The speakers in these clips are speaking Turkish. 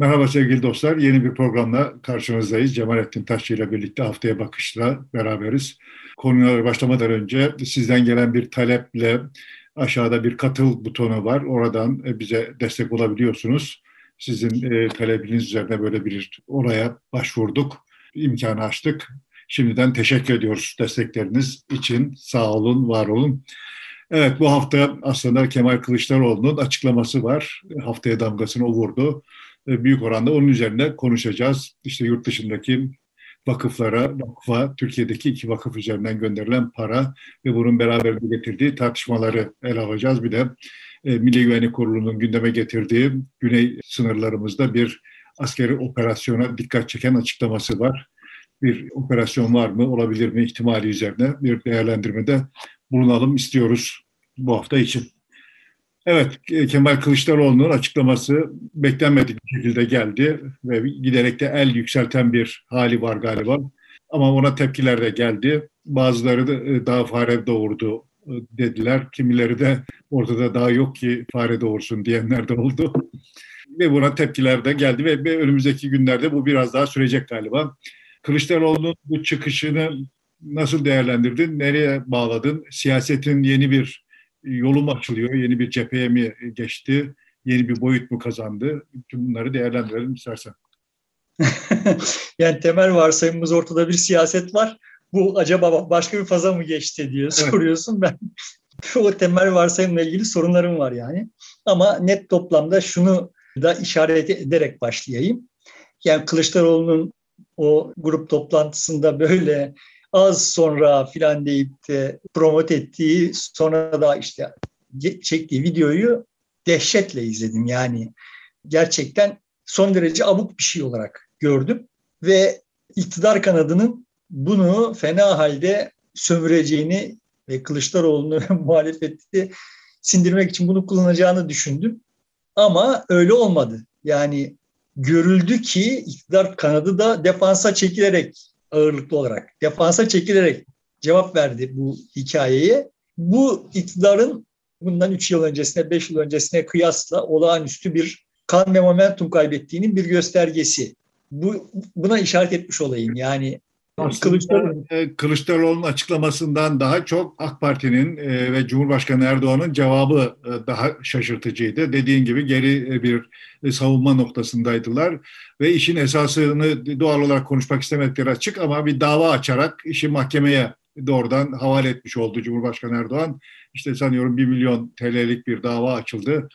Merhaba sevgili dostlar. Yeni bir programla karşınızdayız. Cemalettin Taşçı ile birlikte haftaya bakışla beraberiz. Konuya başlamadan önce sizden gelen bir taleple aşağıda bir katıl butonu var. Oradan e, bize destek olabiliyorsunuz. Sizin e, talebiniz üzerine böyle bir oraya başvurduk. İmkanı açtık. Şimdiden teşekkür ediyoruz destekleriniz için. Sağ olun, var olun. Evet bu hafta aslında Kemal Kılıçdaroğlu'nun açıklaması var. Haftaya damgasını o vurdu. Büyük oranda onun üzerine konuşacağız. İşte yurt dışındaki vakıflara, vakfa, Türkiye'deki iki vakıf üzerinden gönderilen para ve bunun beraberinde getirdiği tartışmaları ele alacağız. Bir de e, Milli Güvenlik Kurulu'nun gündeme getirdiği güney sınırlarımızda bir askeri operasyona dikkat çeken açıklaması var. Bir operasyon var mı, olabilir mi ihtimali üzerine bir değerlendirmede bulunalım istiyoruz bu hafta için. Evet, Kemal Kılıçdaroğlu'nun açıklaması beklenmedik bir şekilde geldi ve giderek de el yükselten bir hali var galiba. Ama ona tepkiler de geldi. Bazıları da e, daha fare doğurdu e, dediler. Kimileri de ortada daha yok ki fare doğursun diyenler de oldu. Ve buna tepkiler de geldi ve önümüzdeki günlerde bu biraz daha sürecek galiba. Kılıçdaroğlu'nun bu çıkışını nasıl değerlendirdin? Nereye bağladın? Siyasetin yeni bir yolu mu açılıyor? Yeni bir cepheye mi geçti? Yeni bir boyut mu kazandı? Tüm bunları değerlendirelim istersen. yani temel varsayımımız ortada bir siyaset var. Bu acaba başka bir faza mı geçti diye soruyorsun. Ben o temel varsayımla ilgili sorunlarım var yani. Ama net toplamda şunu da işaret ederek başlayayım. Yani Kılıçdaroğlu'nun o grup toplantısında böyle az sonra filan deyip de promote ettiği sonra da işte çektiği videoyu dehşetle izledim. Yani gerçekten son derece abuk bir şey olarak gördüm ve iktidar kanadının bunu fena halde sömüreceğini ve Kılıçdaroğlu'nu muhalefeti sindirmek için bunu kullanacağını düşündüm. Ama öyle olmadı. Yani görüldü ki iktidar kanadı da defansa çekilerek ağırlıklı olarak defansa çekilerek cevap verdi bu hikayeye. Bu iktidarın bundan 3 yıl öncesine, 5 yıl öncesine kıyasla olağanüstü bir kan ve momentum kaybettiğinin bir göstergesi. Bu buna işaret etmiş olayım. Yani Kılıçdaroğlu. E, Kılıçdaroğlu'nun açıklamasından daha çok AK Parti'nin e, ve Cumhurbaşkanı Erdoğan'ın cevabı e, daha şaşırtıcıydı. Dediğin gibi geri bir savunma noktasındaydılar ve işin esasını doğal olarak konuşmak istemedikleri açık ama bir dava açarak işi mahkemeye doğrudan havale etmiş oldu Cumhurbaşkanı Erdoğan. İşte sanıyorum bir milyon TL'lik bir dava açıldı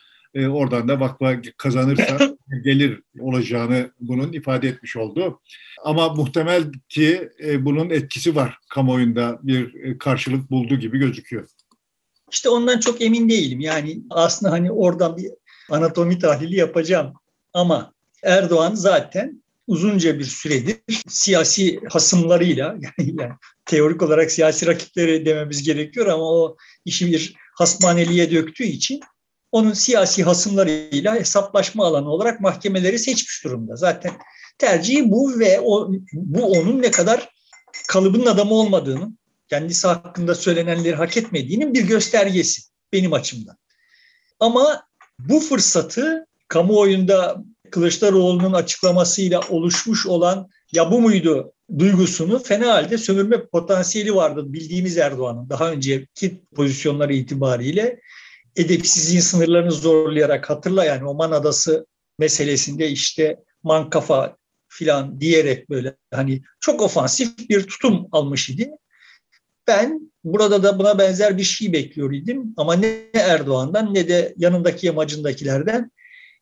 oradan da vakfa kazanırsa gelir olacağını bunun ifade etmiş oldu. Ama muhtemel ki e, bunun etkisi var kamuoyunda bir e, karşılık buldu gibi gözüküyor. İşte ondan çok emin değilim. Yani aslında hani oradan bir anatomi tahlili yapacağım. Ama Erdoğan zaten uzunca bir süredir siyasi hasımlarıyla yani, yani teorik olarak siyasi rakipleri dememiz gerekiyor ama o işi bir hasmaneliğe döktüğü için onun siyasi hasımlarıyla hesaplaşma alanı olarak mahkemeleri seçmiş durumda. Zaten tercihi bu ve o, bu onun ne kadar kalıbın adamı olmadığını, kendisi hakkında söylenenleri hak etmediğinin bir göstergesi benim açımdan. Ama bu fırsatı kamuoyunda Kılıçdaroğlu'nun açıklamasıyla oluşmuş olan ya bu muydu duygusunu fena halde sömürme potansiyeli vardı bildiğimiz Erdoğan'ın daha önceki pozisyonları itibariyle edepsizliğin sınırlarını zorlayarak hatırla yani Oman Adası meselesinde işte mankafa filan diyerek böyle hani çok ofansif bir tutum almış idi. Ben burada da buna benzer bir şey bekliyor idim ama ne Erdoğan'dan ne de yanındaki yamacındakilerden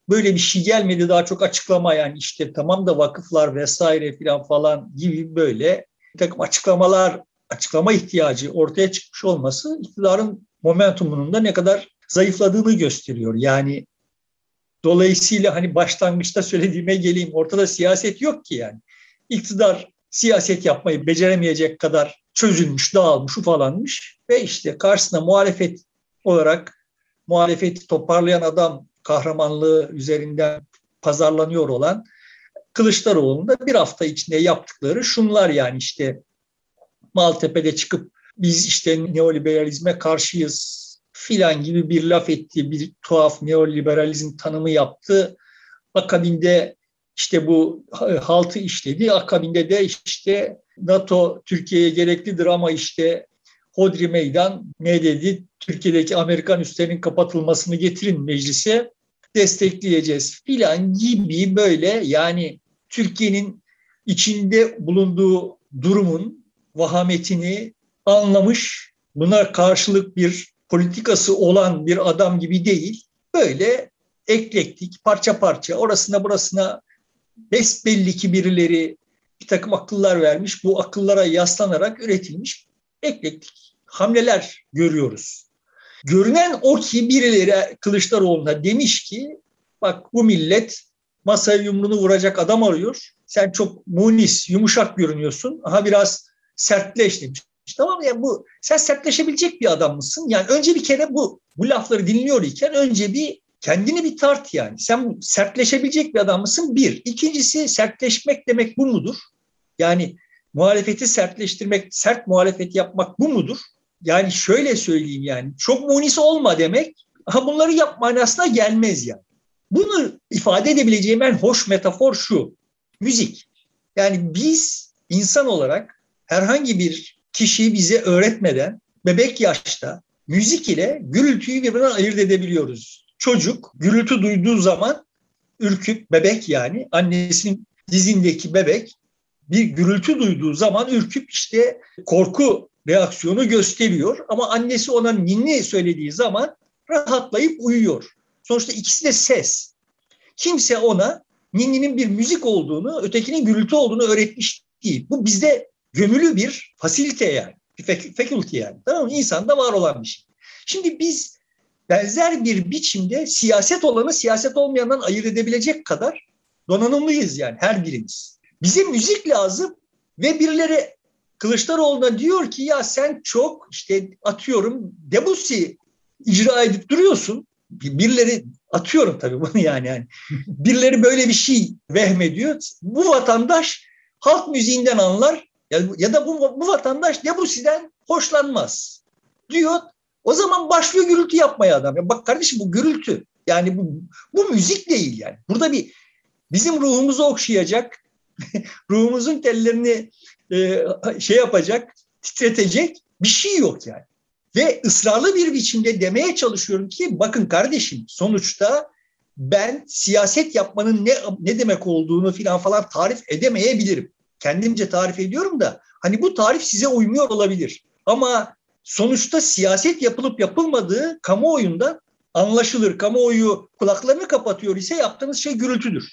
böyle bir şey gelmedi daha çok açıklama yani işte tamam da vakıflar vesaire filan falan gibi böyle bir takım açıklamalar açıklama ihtiyacı ortaya çıkmış olması iktidarın momentumunun da ne kadar zayıfladığını gösteriyor. Yani dolayısıyla hani başlangıçta söylediğime geleyim ortada siyaset yok ki yani. İktidar siyaset yapmayı beceremeyecek kadar çözülmüş, dağılmış, ufalanmış ve işte karşısına muhalefet olarak muhalefeti toparlayan adam kahramanlığı üzerinden pazarlanıyor olan Kılıçdaroğlu'nda bir hafta içinde yaptıkları şunlar yani işte Maltepe'de çıkıp biz işte neoliberalizme karşıyız, filan gibi bir laf etti, bir tuhaf neoliberalizm tanımı yaptı. Akabinde işte bu haltı işledi. Akabinde de işte NATO Türkiye'ye gereklidir ama işte Hodri Meydan ne dedi? Türkiye'deki Amerikan üslerinin kapatılmasını getirin meclise destekleyeceğiz filan gibi böyle yani Türkiye'nin içinde bulunduğu durumun vahametini anlamış, buna karşılık bir politikası olan bir adam gibi değil, böyle eklektik, parça parça, orasına burasına besbelli ki birileri bir takım akıllar vermiş, bu akıllara yaslanarak üretilmiş eklektik hamleler görüyoruz. Görünen o ki birileri Kılıçdaroğlu'na demiş ki bak bu millet masaya yumruğunu vuracak adam arıyor. Sen çok munis, yumuşak görünüyorsun. Aha biraz sertleş demiş. Tamam ya bu sen sertleşebilecek bir adam mısın? Yani önce bir kere bu bu lafları dinliyor iken önce bir kendini bir tart yani. Sen sertleşebilecek bir adam mısın? Bir. İkincisi sertleşmek demek bu mudur? Yani muhalefeti sertleştirmek, sert muhalefet yapmak bu mudur? Yani şöyle söyleyeyim yani çok munis olma demek ha bunları yap manasına gelmez yani. Bunu ifade edebileceğim en hoş metafor şu. Müzik. Yani biz insan olarak herhangi bir kişiyi bize öğretmeden bebek yaşta müzik ile gürültüyü birbirinden ayırt edebiliyoruz. Çocuk gürültü duyduğu zaman ürküp bebek yani annesinin dizindeki bebek bir gürültü duyduğu zaman ürküp işte korku reaksiyonu gösteriyor. Ama annesi ona ninni söylediği zaman rahatlayıp uyuyor. Sonuçta ikisi de ses. Kimse ona ninninin bir müzik olduğunu, ötekinin gürültü olduğunu öğretmiş değil. Bu bizde gömülü bir fasilite yani. Bir faculty yani. Tamam mı? İnsanda var olan bir şey. Şimdi biz benzer bir biçimde siyaset olanı siyaset olmayandan ayırt edebilecek kadar donanımlıyız yani her birimiz. Bize müzik lazım ve birileri Kılıçdaroğlu'na diyor ki ya sen çok işte atıyorum Debussy icra edip duruyorsun. Birileri atıyorum tabii bunu yani. yani. Birileri böyle bir şey vehmediyor. Bu vatandaş halk müziğinden anlar ya, ya da bu, bu vatandaş Debussy'den hoşlanmaz diyor. O zaman başlıyor gürültü yapmaya adam. Ya bak kardeşim bu gürültü. Yani bu, bu müzik değil yani. Burada bir bizim ruhumuzu okşayacak, ruhumuzun tellerini e, şey yapacak, titretecek bir şey yok yani. Ve ısrarlı bir biçimde demeye çalışıyorum ki bakın kardeşim sonuçta ben siyaset yapmanın ne ne demek olduğunu filan falan tarif edemeyebilirim. Kendimce tarif ediyorum da hani bu tarif size uymuyor olabilir. Ama sonuçta siyaset yapılıp yapılmadığı kamuoyunda anlaşılır. Kamuoyu kulaklarını kapatıyor ise yaptığınız şey gürültüdür.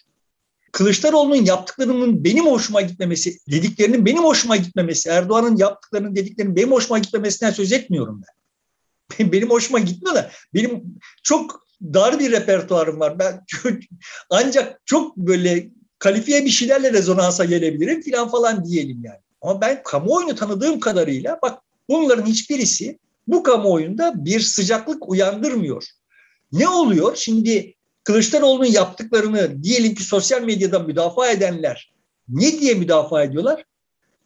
Kılıçdaroğlu'nun yaptıklarının benim hoşuma gitmemesi, dediklerinin benim hoşuma gitmemesi, Erdoğan'ın yaptıklarının dediklerinin benim hoşuma gitmemesinden söz etmiyorum ben. Benim hoşuma gitmiyor da benim çok dar bir repertuarım var. Ben ancak çok böyle kalifiye bir şeylerle rezonansa gelebilirim filan falan diyelim yani. Ama ben kamuoyunu tanıdığım kadarıyla bak bunların hiçbirisi bu kamuoyunda bir sıcaklık uyandırmıyor. Ne oluyor? Şimdi Kılıçdaroğlu'nun yaptıklarını diyelim ki sosyal medyada müdafaa edenler ne diye müdafaa ediyorlar?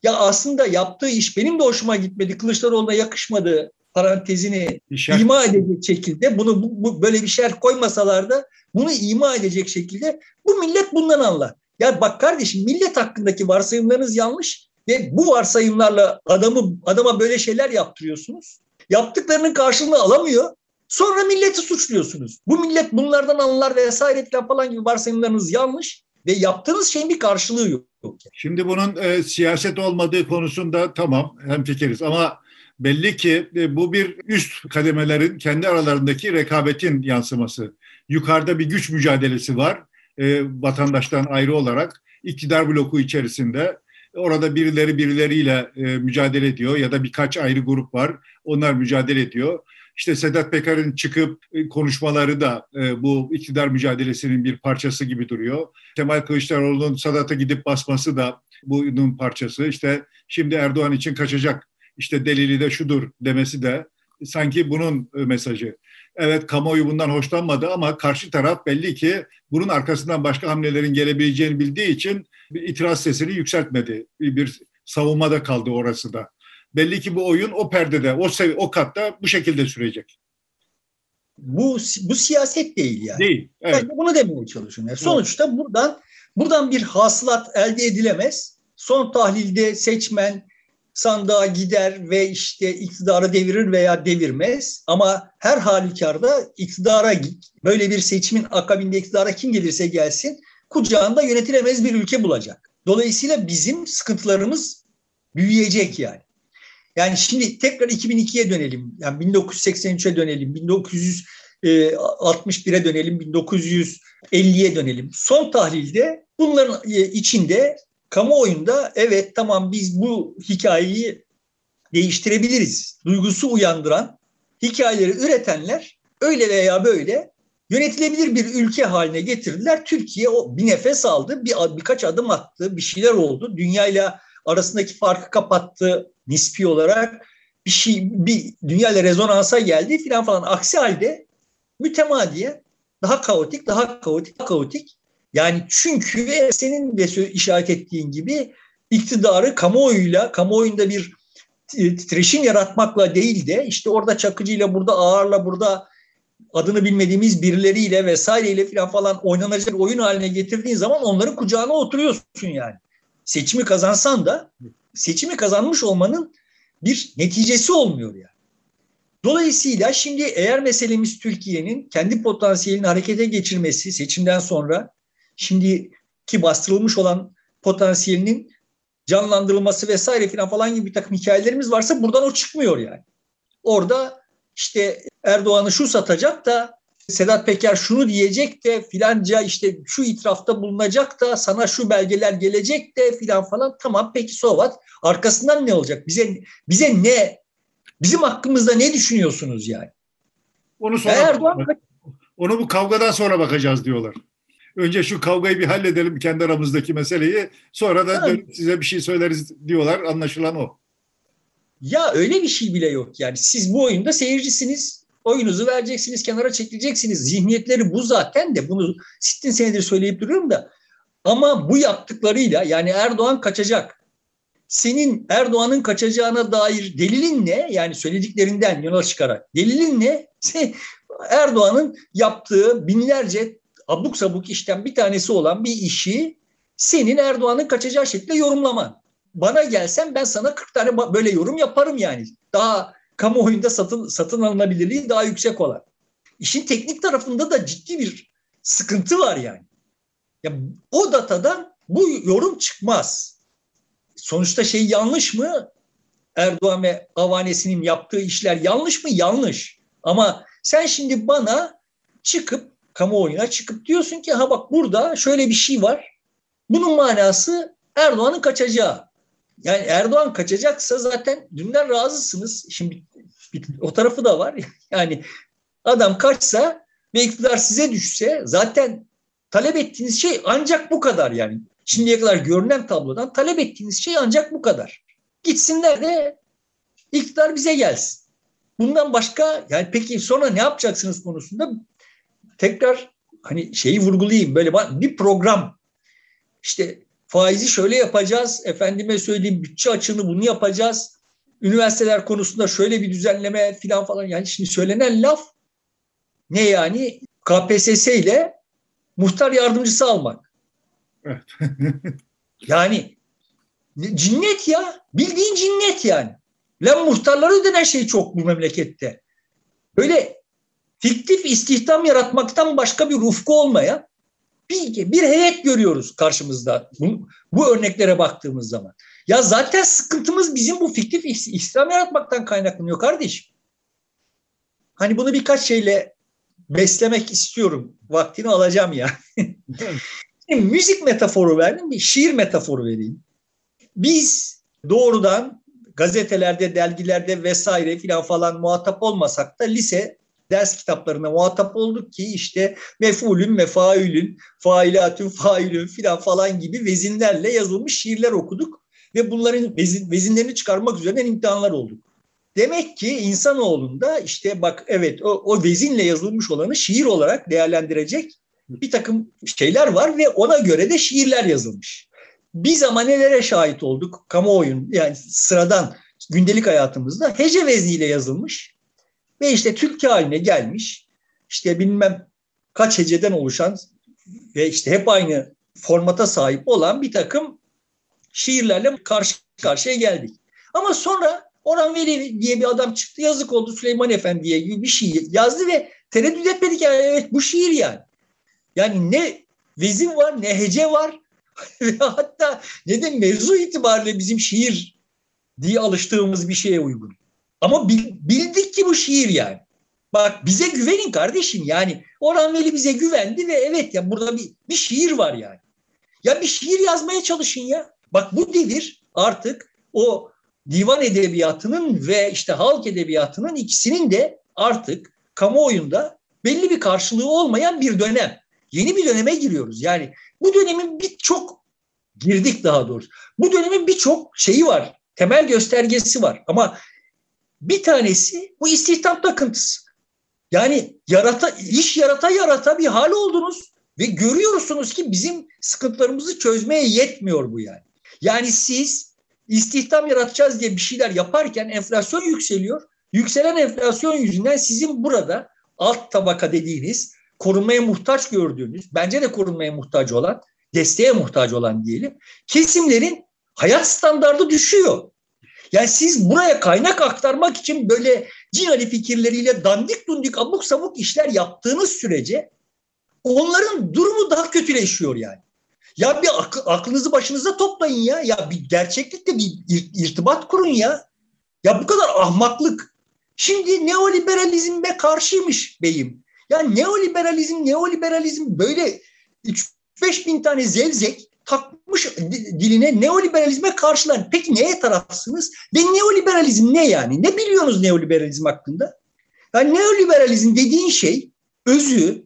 Ya aslında yaptığı iş benim de hoşuma gitmedi, Kılıçdaroğlu'na yakışmadı parantezini İşaret. ima edecek şekilde bunu bu, bu, böyle bir şer koymasalar da bunu ima edecek şekilde bu millet bundan anlar. Ya bak kardeşim millet hakkındaki varsayımlarınız yanlış ve bu varsayımlarla adamı adama böyle şeyler yaptırıyorsunuz. Yaptıklarının karşılığını alamıyor. Sonra milleti suçluyorsunuz. Bu millet bunlardan anılar vesaire falan gibi varsayımlarınız yanlış ve yaptığınız şeyin bir karşılığı yok. Şimdi bunun e, siyaset olmadığı konusunda tamam hemfikiriz ama belli ki e, bu bir üst kademelerin kendi aralarındaki rekabetin yansıması. Yukarıda bir güç mücadelesi var e, vatandaştan ayrı olarak iktidar bloku içerisinde orada birileri birileriyle e, mücadele ediyor ya da birkaç ayrı grup var onlar mücadele ediyor. İşte Sedat Peker'in çıkıp e, konuşmaları da e, bu iktidar mücadelesinin bir parçası gibi duruyor. Kemal Kılıçdaroğlu'nun Sadat'a gidip basması da bunun parçası. İşte şimdi Erdoğan için kaçacak işte delili de şudur demesi de sanki bunun e, mesajı. Evet kamuoyu bundan hoşlanmadı ama karşı taraf belli ki bunun arkasından başka hamlelerin gelebileceğini bildiği için bir itiraz sesini yükseltmedi. Bir, bir savunmada kaldı orası da belli ki bu oyun o perdede, o sev o katta bu şekilde sürecek. Bu bu siyaset değil yani. Değil. Evet. Ben de bunu demeye çalışıyorum. Yani sonuçta buradan buradan bir hasılat elde edilemez. Son tahlilde seçmen sandığa gider ve işte iktidarı devirir veya devirmez. Ama her halükarda iktidara böyle bir seçimin akabinde iktidara kim gelirse gelsin kucağında yönetilemez bir ülke bulacak. Dolayısıyla bizim sıkıntılarımız büyüyecek yani. Yani şimdi tekrar 2002'ye dönelim. Yani 1983'e dönelim. 1961'e dönelim. 1950'ye dönelim. Son tahlilde bunların içinde kamuoyunda evet tamam biz bu hikayeyi değiştirebiliriz. Duygusu uyandıran hikayeleri üretenler öyle veya böyle yönetilebilir bir ülke haline getirdiler. Türkiye o bir nefes aldı, bir birkaç adım attı, bir şeyler oldu. Dünyayla arasındaki farkı kapattı nispi olarak. Bir şey bir dünyayla rezonansa geldi filan falan. Aksi halde mütemadiye daha kaotik, daha kaotik, daha kaotik. Yani çünkü senin de işaret ettiğin gibi iktidarı kamuoyuyla, kamuoyunda bir titreşim yaratmakla değil de işte orada Çakıcı'yla, burada Ağar'la, burada adını bilmediğimiz birileriyle vesaireyle falan falan oynanacak oyun haline getirdiğin zaman onların kucağına oturuyorsun yani. Seçimi kazansan da seçimi kazanmış olmanın bir neticesi olmuyor yani. Dolayısıyla şimdi eğer meselemiz Türkiye'nin kendi potansiyelini harekete geçirmesi seçimden sonra şimdiki bastırılmış olan potansiyelinin canlandırılması vesaire falan falan gibi bir takım hikayelerimiz varsa buradan o çıkmıyor yani. Orada işte Erdoğan'ı şu satacak da Sedat Peker şunu diyecek de filanca işte şu itirafta bulunacak da sana şu belgeler gelecek de filan falan tamam peki Sovat arkasından ne olacak? Bize bize ne bizim hakkımızda ne düşünüyorsunuz yani? Onu sonra Erdoğan onu bu kavgadan sonra bakacağız diyorlar. Önce şu kavgayı bir halledelim kendi aramızdaki meseleyi. Sonra da size bir şey söyleriz diyorlar. Anlaşılan o. Ya öyle bir şey bile yok yani. Siz bu oyunda seyircisiniz. Oyunuzu vereceksiniz, kenara çekileceksiniz. Zihniyetleri bu zaten de. Bunu sittin senedir söyleyip duruyorum da. Ama bu yaptıklarıyla yani Erdoğan kaçacak. Senin Erdoğan'ın kaçacağına dair delilin ne? Yani söylediklerinden yola çıkarak. Delilin ne? Erdoğan'ın yaptığı binlerce abuk sabuk işten bir tanesi olan bir işi senin Erdoğan'ın kaçacağı şekilde yorumlaman. Bana gelsen ben sana 40 tane böyle yorum yaparım yani. Daha kamuoyunda satın, satın alınabilirliği daha yüksek olan. İşin teknik tarafında da ciddi bir sıkıntı var yani. Ya o datadan bu yorum çıkmaz. Sonuçta şey yanlış mı? Erdoğan ve avanesinin yaptığı işler yanlış mı? Yanlış. Ama sen şimdi bana çıkıp kamuoyuna çıkıp diyorsun ki ha bak burada şöyle bir şey var. Bunun manası Erdoğan'ın kaçacağı. Yani Erdoğan kaçacaksa zaten dünden razısınız. Şimdi o tarafı da var. Yani adam kaçsa ve iktidar size düşse zaten talep ettiğiniz şey ancak bu kadar yani. Şimdiye kadar görünen tablodan talep ettiğiniz şey ancak bu kadar. Gitsinler de iktidar bize gelsin. Bundan başka yani peki sonra ne yapacaksınız konusunda tekrar hani şeyi vurgulayayım böyle bir program işte faizi şöyle yapacağız efendime söyleyeyim bütçe açığını bunu yapacağız üniversiteler konusunda şöyle bir düzenleme filan falan yani şimdi söylenen laf ne yani KPSS ile muhtar yardımcısı almak. Evet. yani cinnet ya bildiğin cinnet yani. Lan muhtarlara ödenen şey çok bu memlekette. Böyle fiktif istihdam yaratmaktan başka bir ufku olmayan bir, bir heyet görüyoruz karşımızda bu, bu örneklere baktığımız zaman. Ya zaten sıkıntımız bizim bu fiktif istihdam yaratmaktan kaynaklanıyor kardeşim. Hani bunu birkaç şeyle beslemek istiyorum. Vaktini alacağım ya. Şimdi müzik metaforu verdim, bir şiir metaforu vereyim. Biz doğrudan gazetelerde, dergilerde vesaire filan falan muhatap olmasak da lise ders kitaplarına muhatap olduk ki işte mefulün, mefaülün, failatün, failün filan falan gibi vezinlerle yazılmış şiirler okuduk ve bunların vezin, vezinlerini çıkarmak üzere imtihanlar olduk. Demek ki insanoğlunda işte bak evet o, o vezinle yazılmış olanı şiir olarak değerlendirecek bir takım şeyler var ve ona göre de şiirler yazılmış. Biz ama nelere şahit olduk kamuoyun yani sıradan gündelik hayatımızda hece vezniyle yazılmış ve işte Türkiye haline gelmiş işte bilmem kaç heceden oluşan ve işte hep aynı formata sahip olan bir takım şiirlerle karşı karşıya geldik. Ama sonra Orhan Veli diye bir adam çıktı yazık oldu Süleyman Efendi'ye gibi bir şiir yazdı ve tereddüt etmedik yani evet bu şiir yani. Yani ne vezin var ne hece var ve hatta ne de mevzu itibariyle bizim şiir diye alıştığımız bir şeye uygun. Ama bildik ki bu şiir yani. Bak bize güvenin kardeşim yani. Orhan Veli bize güvendi ve evet ya burada bir, bir şiir var yani. Ya bir şiir yazmaya çalışın ya. Bak bu devir artık o divan edebiyatının ve işte halk edebiyatının ikisinin de artık kamuoyunda belli bir karşılığı olmayan bir dönem. Yeni bir döneme giriyoruz. Yani bu dönemin birçok girdik daha doğrusu. Bu dönemin birçok şeyi var. Temel göstergesi var. Ama bir tanesi bu istihdam takıntısı. Yani yarata, iş yarata yarata bir hal oldunuz ve görüyorsunuz ki bizim sıkıntılarımızı çözmeye yetmiyor bu yani. Yani siz istihdam yaratacağız diye bir şeyler yaparken enflasyon yükseliyor. Yükselen enflasyon yüzünden sizin burada alt tabaka dediğiniz korunmaya muhtaç gördüğünüz, bence de korunmaya muhtaç olan, desteğe muhtaç olan diyelim, kesimlerin hayat standardı düşüyor. Yani siz buraya kaynak aktarmak için böyle cinali fikirleriyle dandik dundik abuk sabuk işler yaptığınız sürece onların durumu daha kötüleşiyor yani. Ya bir ak- aklınızı başınıza toplayın ya. Ya bir gerçeklikle bir irtibat kurun ya. Ya bu kadar ahmaklık. Şimdi neoliberalizme karşıymış beyim. Ya neoliberalizm, neoliberalizm böyle 3-5 bin tane zevzek takmış diline neoliberalizme karşılar. Peki neye tarafsınız? Ve neoliberalizm ne yani? Ne biliyorsunuz neoliberalizm hakkında? Yani neoliberalizm dediğin şey özü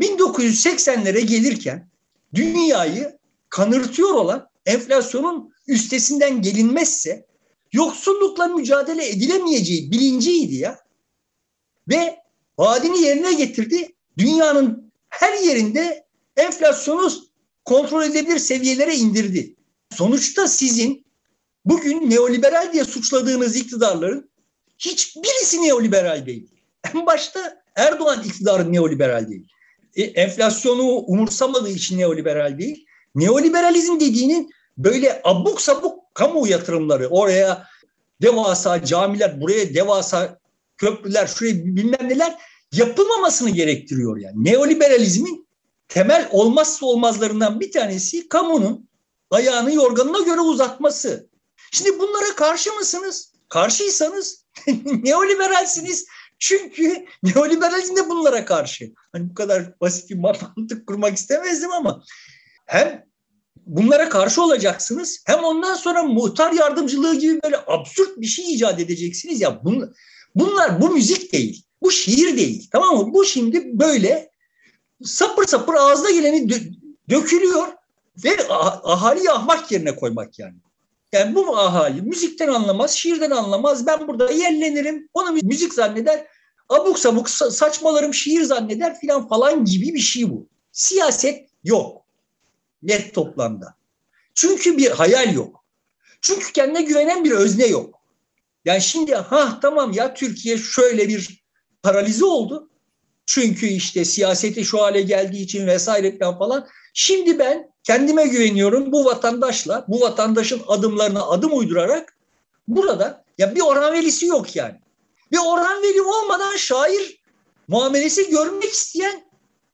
1980'lere gelirken dünyayı kanırtıyor olan enflasyonun üstesinden gelinmezse yoksullukla mücadele edilemeyeceği bilinciydi ya. Ve vaadini yerine getirdi. Dünyanın her yerinde enflasyonu kontrol edebilir seviyelere indirdi. Sonuçta sizin bugün neoliberal diye suçladığınız iktidarların hiçbirisi neoliberal değil. En başta Erdoğan iktidarı neoliberal değil. E, enflasyonu umursamadığı için neoliberal değil. Neoliberalizm dediğinin böyle abuk sabuk kamu yatırımları oraya devasa camiler buraya devasa köprüler şuraya bilmem neler yapılmamasını gerektiriyor yani. Neoliberalizmin temel olmazsa olmazlarından bir tanesi kamunun ayağını yorganına göre uzatması. Şimdi bunlara karşı mısınız? Karşıysanız neoliberalsiniz. Çünkü neoliberalizm de bunlara karşı. Hani bu kadar basit bir mantık kurmak istemezdim ama hem bunlara karşı olacaksınız hem ondan sonra muhtar yardımcılığı gibi böyle absürt bir şey icat edeceksiniz ya bun, bunlar bu müzik değil bu şiir değil tamam mı bu şimdi böyle sapır sapır ağzına geleni dö- dökülüyor ve ahali ahmak yerine koymak yani. Yani bu ahali müzikten anlamaz, şiirden anlamaz. Ben burada yerlenirim, onu müzik zanneder, abuk sabuk saçmalarım şiir zanneder filan falan gibi bir şey bu. Siyaset yok. Net toplamda. Çünkü bir hayal yok. Çünkü kendine güvenen bir özne yok. Yani şimdi ha tamam ya Türkiye şöyle bir paralize oldu. Çünkü işte siyaseti şu hale geldiği için vesaire falan. Şimdi ben kendime güveniyorum bu vatandaşla, bu vatandaşın adımlarına adım uydurarak burada ya bir Orhan Veli'si yok yani. Bir Orhan Veli olmadan şair muamelesi görmek isteyen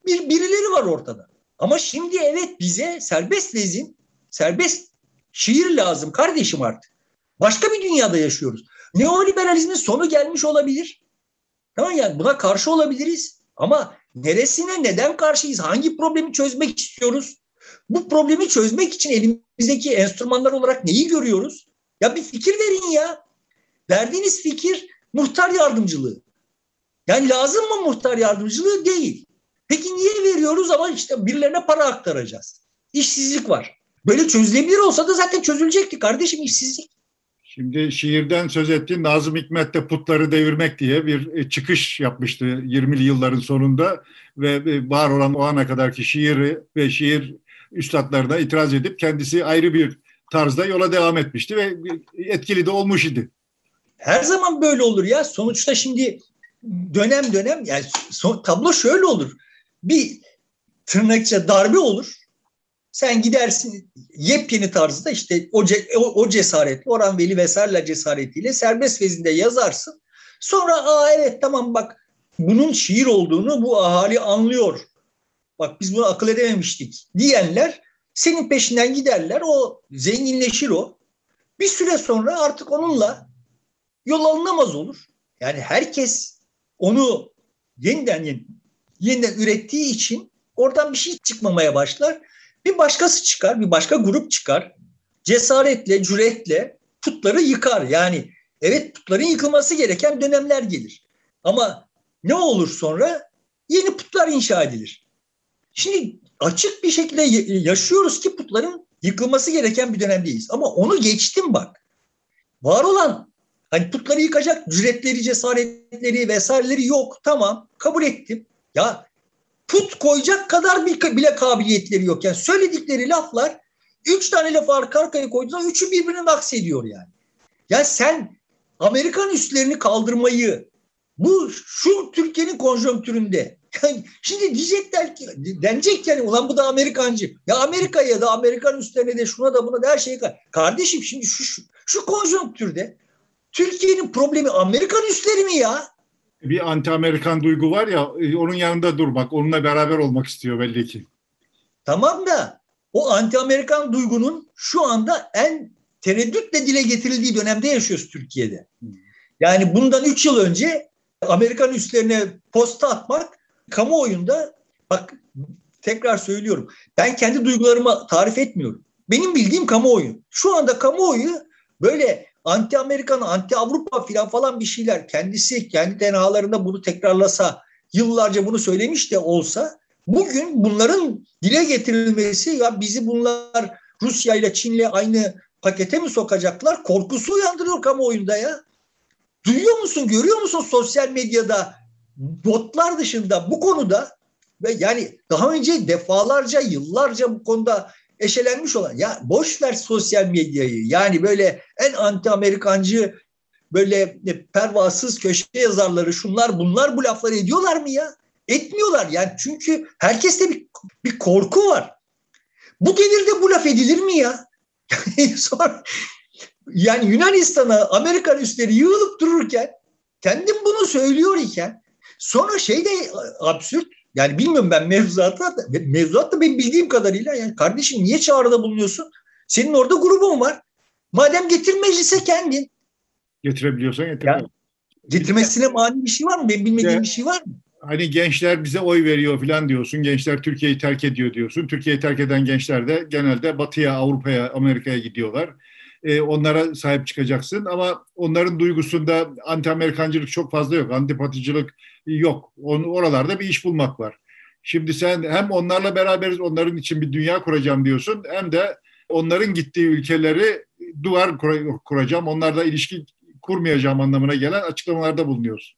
bir birileri var ortada. Ama şimdi evet bize serbest lezim, serbest şiir lazım kardeşim artık. Başka bir dünyada yaşıyoruz. Neoliberalizmin sonu gelmiş olabilir. Tamam yani buna karşı olabiliriz. Ama neresine neden karşıyız? Hangi problemi çözmek istiyoruz? Bu problemi çözmek için elimizdeki enstrümanlar olarak neyi görüyoruz? Ya bir fikir verin ya. Verdiğiniz fikir muhtar yardımcılığı. Yani lazım mı muhtar yardımcılığı? Değil. Peki niye veriyoruz ama işte birilerine para aktaracağız. İşsizlik var. Böyle çözülebilir olsa da zaten çözülecekti kardeşim işsizlik. Şimdi şiirden söz ettiğin Nazım Hikmet de putları devirmek diye bir e, çıkış yapmıştı 20'li yılların sonunda ve e, var olan o ana kadarki şiiri ve şiir üstadlarına itiraz edip kendisi ayrı bir tarzda yola devam etmişti ve etkili de olmuş idi. Her zaman böyle olur ya. Sonuçta şimdi dönem dönem yani son, tablo şöyle olur. Bir tırnakça darbe olur. Sen gidersin yepyeni tarzda işte o, o, o cesaretle, Orhan Veli vesaire cesaretiyle serbest vezinde yazarsın. Sonra aa evet tamam bak bunun şiir olduğunu bu ahali anlıyor. Bak biz bunu akıl edememiştik diyenler senin peşinden giderler. O zenginleşir o. Bir süre sonra artık onunla yol alınamaz olur. Yani herkes onu yeniden yeniden ürettiği için oradan bir şey çıkmamaya başlar. Bir başkası çıkar, bir başka grup çıkar. Cesaretle, cüretle putları yıkar. Yani evet putların yıkılması gereken dönemler gelir. Ama ne olur sonra? Yeni putlar inşa edilir. Şimdi açık bir şekilde yaşıyoruz ki putların yıkılması gereken bir dönemdeyiz. Ama onu geçtim bak. Var olan hani putları yıkacak cüretleri, cesaretleri vesaireleri yok. Tamam kabul ettim. Ya put koyacak kadar bile kabiliyetleri yok. Yani söyledikleri laflar üç tane laf arka arkaya koyduğunda üçü birbirine aksediyor yani. Ya sen Amerikan üstlerini kaldırmayı bu şu Türkiye'nin konjonktüründe yani şimdi diyecekler ki denecek yani ulan bu da Amerikancı. Ya Amerika'ya da Amerikan üstlerine de şuna da buna da her şeye kardeşim şimdi şu, şu, şu konjonktürde Türkiye'nin problemi Amerikan üstleri mi ya? Bir anti-Amerikan duygu var ya onun yanında durmak, onunla beraber olmak istiyor belli ki. Tamam da o anti-Amerikan duygunun şu anda en tereddütle dile getirildiği dönemde yaşıyoruz Türkiye'de. Yani bundan üç yıl önce Amerikan üstlerine posta atmak kamuoyunda bak tekrar söylüyorum. Ben kendi duygularımı tarif etmiyorum. Benim bildiğim kamuoyu. Şu anda kamuoyu böyle anti Amerikan, anti Avrupa filan falan bir şeyler kendisi kendi tenhalarında bunu tekrarlasa, yıllarca bunu söylemiş de olsa bugün bunların dile getirilmesi ya bizi bunlar Rusya ile Çin'le aynı pakete mi sokacaklar? Korkusu uyandırıyor kamuoyunda ya. Duyuyor musun, görüyor musun sosyal medyada botlar dışında bu konuda ve yani daha önce defalarca, yıllarca bu konuda eşelenmiş olan ya boş ver sosyal medyayı. Yani böyle en anti Amerikancı böyle pervasız köşe yazarları şunlar bunlar bu lafları ediyorlar mı ya? Etmiyorlar yani çünkü herkeste bir, bir korku var. Bu devirde bu laf edilir mi ya? Sonra, yani Yunanistan'a Amerikan üstleri yığılıp dururken kendim bunu söylüyor iken sonra şey de absürt yani bilmiyorum ben mevzuatta mevzuatta benim bildiğim kadarıyla yani kardeşim niye çağrıda bulunuyorsun? Senin orada grubun var. Madem getir meclise kendin. Getirebiliyorsan getir. Yani, getirmesine mani bir şey var mı? Benim bilmediğim ya, bir şey var mı? Hani gençler bize oy veriyor falan diyorsun. Gençler Türkiye'yi terk ediyor diyorsun. Türkiye'yi terk eden gençler de genelde Batı'ya, Avrupa'ya, Amerika'ya gidiyorlar. Ee, onlara sahip çıkacaksın ama onların duygusunda anti-Amerikancılık çok fazla yok. Antipaticılık yok. On, oralarda bir iş bulmak var. Şimdi sen hem onlarla beraberiz, onların için bir dünya kuracağım diyorsun hem de onların gittiği ülkeleri duvar kuracağım, onlarla ilişki kurmayacağım anlamına gelen açıklamalarda bulunuyorsun.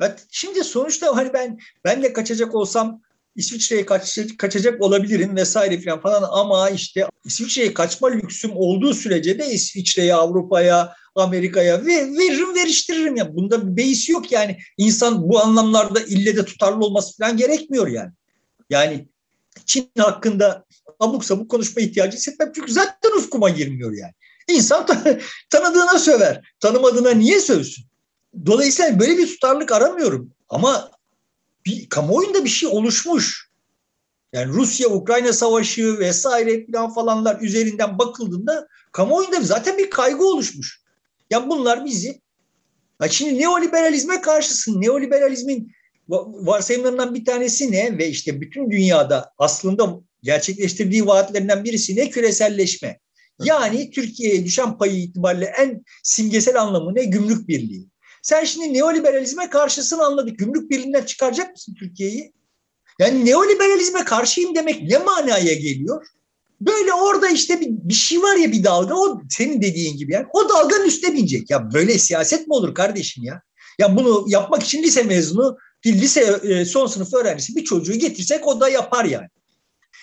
Evet, şimdi sonuçta hani ben ben de kaçacak olsam İsviçre'ye kaç, kaçacak olabilirim vesaire falan falan ama işte İsviçre'ye kaçma lüksüm olduğu sürece de İsviçre'ye, Avrupa'ya, Amerika'ya ve veririm veriştiririm ya. Bunda bir beis yok yani. İnsan bu anlamlarda ille de tutarlı olması falan gerekmiyor yani. Yani Çin hakkında abuk sabuk konuşma ihtiyacı hissetmem çünkü zaten ufkuma girmiyor yani. İnsan tanıdığına söver. Tanımadığına niye sövsün? Dolayısıyla böyle bir tutarlık aramıyorum. Ama bir kamuoyunda bir şey oluşmuş. Yani Rusya-Ukrayna savaşı vesaire falan falanlar üzerinden bakıldığında kamuoyunda zaten bir kaygı oluşmuş. Ya bunlar bizi ya şimdi neoliberalizme karşısın. Neoliberalizmin varsayımlarından bir tanesi ne? Ve işte bütün dünyada aslında gerçekleştirdiği vaatlerinden birisi ne? Küreselleşme. Yani Türkiye'ye düşen payı itibariyle en simgesel anlamı ne? Gümrük birliği. Sen şimdi neoliberalizme karşısını anladık. Gümrük birliğinden çıkaracak mısın Türkiye'yi? Yani neoliberalizme karşıyım demek ne manaya geliyor? Böyle orada işte bir, bir şey var ya bir dalga o senin dediğin gibi yani o dalganın üstüne binecek. Ya böyle siyaset mi olur kardeşim ya? Ya bunu yapmak için lise mezunu bir lise e, son sınıf öğrencisi bir çocuğu getirsek o da yapar yani.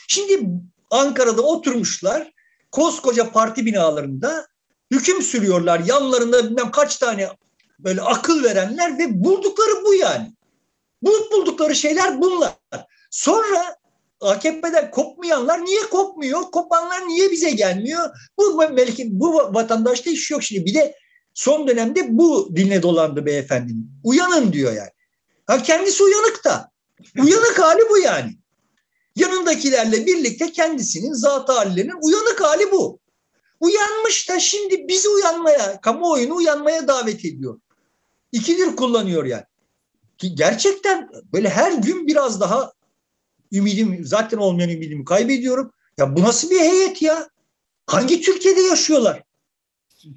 Şimdi Ankara'da oturmuşlar koskoca parti binalarında hüküm sürüyorlar. Yanlarında bilmem kaç tane böyle akıl verenler ve buldukları bu yani. Bulup buldukları şeyler bunlar. Sonra AKP'den kopmayanlar niye kopmuyor? Kopanlar niye bize gelmiyor? Bu belki bu vatandaşta iş yok şimdi. Bir de son dönemde bu diline dolandı beyefendinin. Uyanın diyor yani. Ha kendisi uyanık da. Uyanık hali bu yani. Yanındakilerle birlikte kendisinin zat hallerinin uyanık hali bu. Uyanmış da şimdi bizi uyanmaya, kamuoyunu uyanmaya davet ediyor. İkidir kullanıyor yani. Ki gerçekten böyle her gün biraz daha ümidim, zaten olmayan ümidimi kaybediyorum. Ya bu nasıl bir heyet ya? Hangi Türkiye'de yaşıyorlar?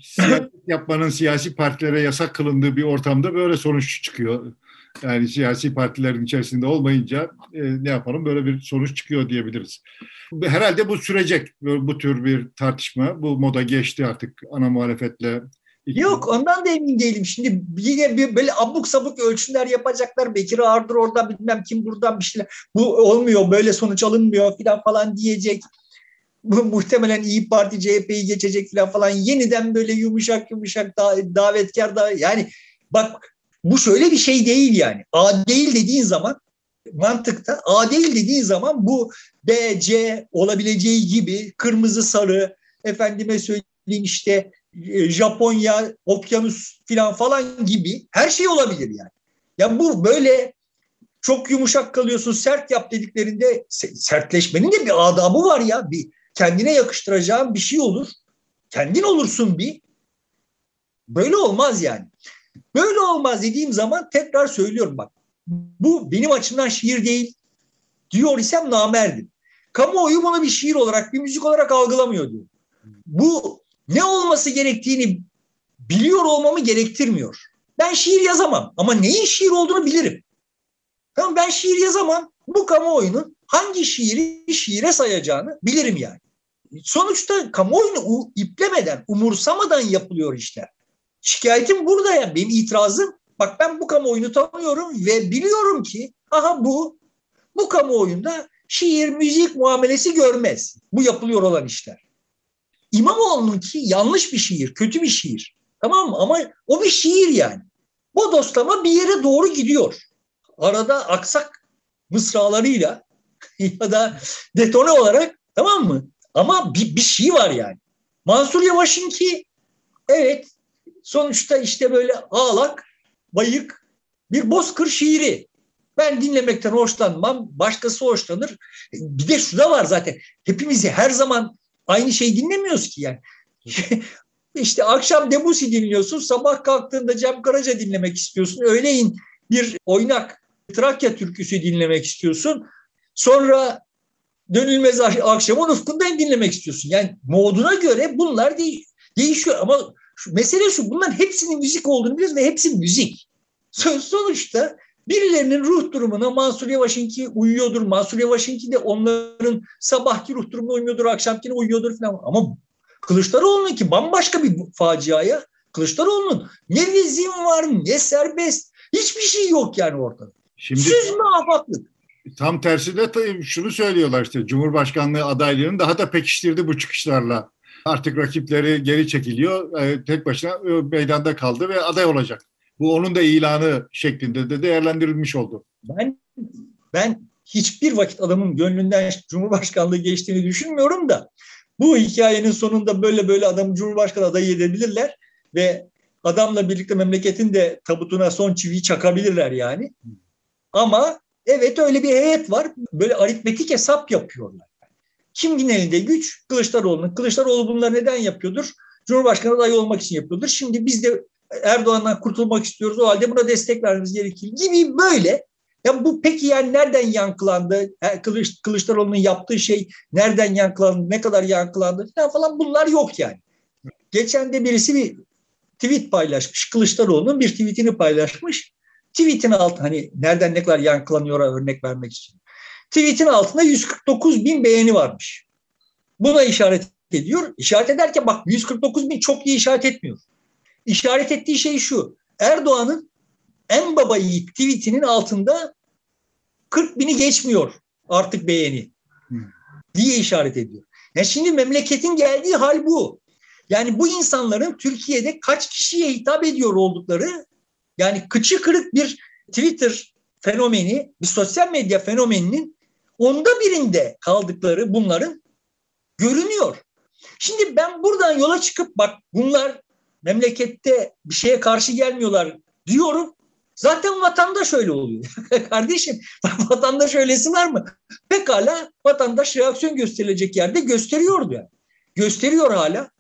Siyaset yapmanın siyasi partilere yasak kılındığı bir ortamda böyle sonuç çıkıyor. Yani siyasi partilerin içerisinde olmayınca e, ne yapalım böyle bir sonuç çıkıyor diyebiliriz. Herhalde bu sürecek bu tür bir tartışma. Bu moda geçti artık ana muhalefetle Yok ondan da emin değilim. Şimdi yine bir böyle abuk sabuk ölçümler yapacaklar. Bekir Ağırdır oradan bilmem kim buradan bir şeyler. Bu olmuyor böyle sonuç alınmıyor falan falan diyecek. Bu muhtemelen İyi Parti CHP'yi geçecek falan falan. Yeniden böyle yumuşak yumuşak davetkar da yani bak bu şöyle bir şey değil yani. A değil dediğin zaman mantıkta A değil dediğin zaman bu B, C olabileceği gibi kırmızı sarı efendime söyleyeyim işte Japonya, okyanus falan falan gibi her şey olabilir yani. Ya bu böyle çok yumuşak kalıyorsun sert yap dediklerinde sertleşmenin de bir adabı var ya. Bir kendine yakıştıracağın bir şey olur. Kendin olursun bir. Böyle olmaz yani. Böyle olmaz dediğim zaman tekrar söylüyorum bak. Bu benim açımdan şiir değil. Diyor isem namerdim. Kamuoyu bunu bir şiir olarak, bir müzik olarak algılamıyor diyor. Bu ne olması gerektiğini biliyor olmamı gerektirmiyor. Ben şiir yazamam ama neyin şiir olduğunu bilirim. Tamam ben şiir yazamam. Bu kamuoyunun hangi şiiri şiire sayacağını bilirim yani. Sonuçta kamuoyunu iplemeden, umursamadan yapılıyor işler. Şikayetim burada yani benim itirazım. Bak ben bu kamuoyunu tanıyorum ve biliyorum ki aha bu bu kamuoyunda şiir, müzik muamelesi görmez. Bu yapılıyor olan işler. İmamoğlu'nun ki yanlış bir şiir, kötü bir şiir. Tamam mı? Ama o bir şiir yani. Bu dostlama bir yere doğru gidiyor. Arada aksak mısralarıyla ya da detone olarak tamam mı? Ama bir, bir şey var yani. Mansur Yavaş'ın ki evet sonuçta işte böyle ağlak, bayık bir bozkır şiiri. Ben dinlemekten hoşlanmam, başkası hoşlanır. Bir de şu da var zaten. Hepimizi her zaman aynı şeyi dinlemiyoruz ki yani. İşte akşam Debussy dinliyorsun, sabah kalktığında Cem Karaca dinlemek istiyorsun. Öğleyin bir oynak Trakya türküsü dinlemek istiyorsun. Sonra dönülmez akşamın ufkundan dinlemek istiyorsun. Yani moduna göre bunlar de değişiyor ama şu, mesele şu bunların hepsinin müzik olduğunu biliyoruz ve hepsi müzik. Sonuçta Birilerinin ruh durumuna Mansur Yavaş'ınki uyuyordur. Mansur Yavaş'ınki de onların sabahki ruh durumuna uymuyordur, akşamkine uyuyordur falan. Ama Kılıçdaroğlu'nun ki bambaşka bir faciaya. Kılıçdaroğlu'nun ne vizin var ne serbest. Hiçbir şey yok yani ortada. Şimdi, Süzme afaklık. Tam tersi de şunu söylüyorlar işte Cumhurbaşkanlığı adaylığını daha da pekiştirdi bu çıkışlarla. Artık rakipleri geri çekiliyor. E, tek başına e, meydanda kaldı ve aday olacak. Bu onun da ilanı şeklinde de değerlendirilmiş oldu. Ben ben hiçbir vakit adamın gönlünden Cumhurbaşkanlığı geçtiğini düşünmüyorum da bu hikayenin sonunda böyle böyle adamı Cumhurbaşkanı adayı edebilirler ve adamla birlikte memleketin de tabutuna son çiviyi çakabilirler yani. Ama evet öyle bir heyet var. Böyle aritmetik hesap yapıyorlar. Kimin elinde güç? Kılıçdaroğlu'nun. Kılıçdaroğlu bunları neden yapıyordur? Cumhurbaşkanı adayı olmak için yapıyordur. Şimdi biz de Erdoğan'dan kurtulmak istiyoruz. O halde buna destek vermemiz gerekir gibi böyle. Ya bu peki yani nereden yankılandı? Kılıç, Kılıçdaroğlu'nun yaptığı şey nereden yankılandı? Ne kadar yankılandı? Falan, falan bunlar yok yani. Geçen de birisi bir tweet paylaşmış. Kılıçdaroğlu'nun bir tweetini paylaşmış. Tweetin altı hani nereden ne kadar yankılanıyor örnek vermek için. Tweetin altında 149 bin beğeni varmış. Buna işaret ediyor. İşaret ederken bak 149 bin çok iyi işaret etmiyor işaret ettiği şey şu. Erdoğan'ın en baba yiğit tweetinin altında 40 bini geçmiyor artık beğeni diye işaret ediyor. Yani şimdi memleketin geldiği hal bu. Yani bu insanların Türkiye'de kaç kişiye hitap ediyor oldukları Yani kıçı kırık bir Twitter fenomeni, bir sosyal medya fenomeninin onda birinde kaldıkları bunların görünüyor. Şimdi ben buradan yola çıkıp bak bunlar memlekette bir şeye karşı gelmiyorlar diyorum. Zaten vatandaş öyle oluyor. Kardeşim vatandaş öylesi var mı? Pekala vatandaş reaksiyon gösterilecek yerde gösteriyordu yani. Gösteriyor hala.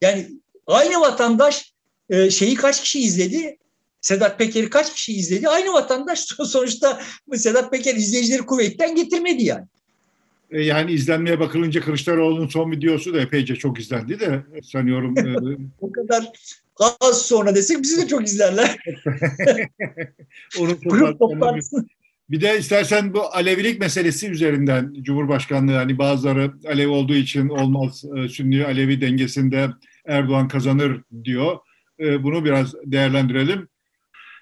Yani aynı vatandaş e, şeyi kaç kişi izledi? Sedat Peker'i kaç kişi izledi? Aynı vatandaş sonuçta Sedat Peker izleyicileri kuvvetten getirmedi yani. E, yani izlenmeye bakılınca Kılıçdaroğlu'nun son videosu da epeyce çok izlendi de sanıyorum. E, o kadar az sonra desek bizi de çok izlerler. Onun bir de istersen bu Alevilik meselesi üzerinden Cumhurbaşkanlığı hani bazıları Alevi olduğu için olmaz e, Sünni Alevi dengesinde Erdoğan kazanır diyor. Bunu biraz değerlendirelim.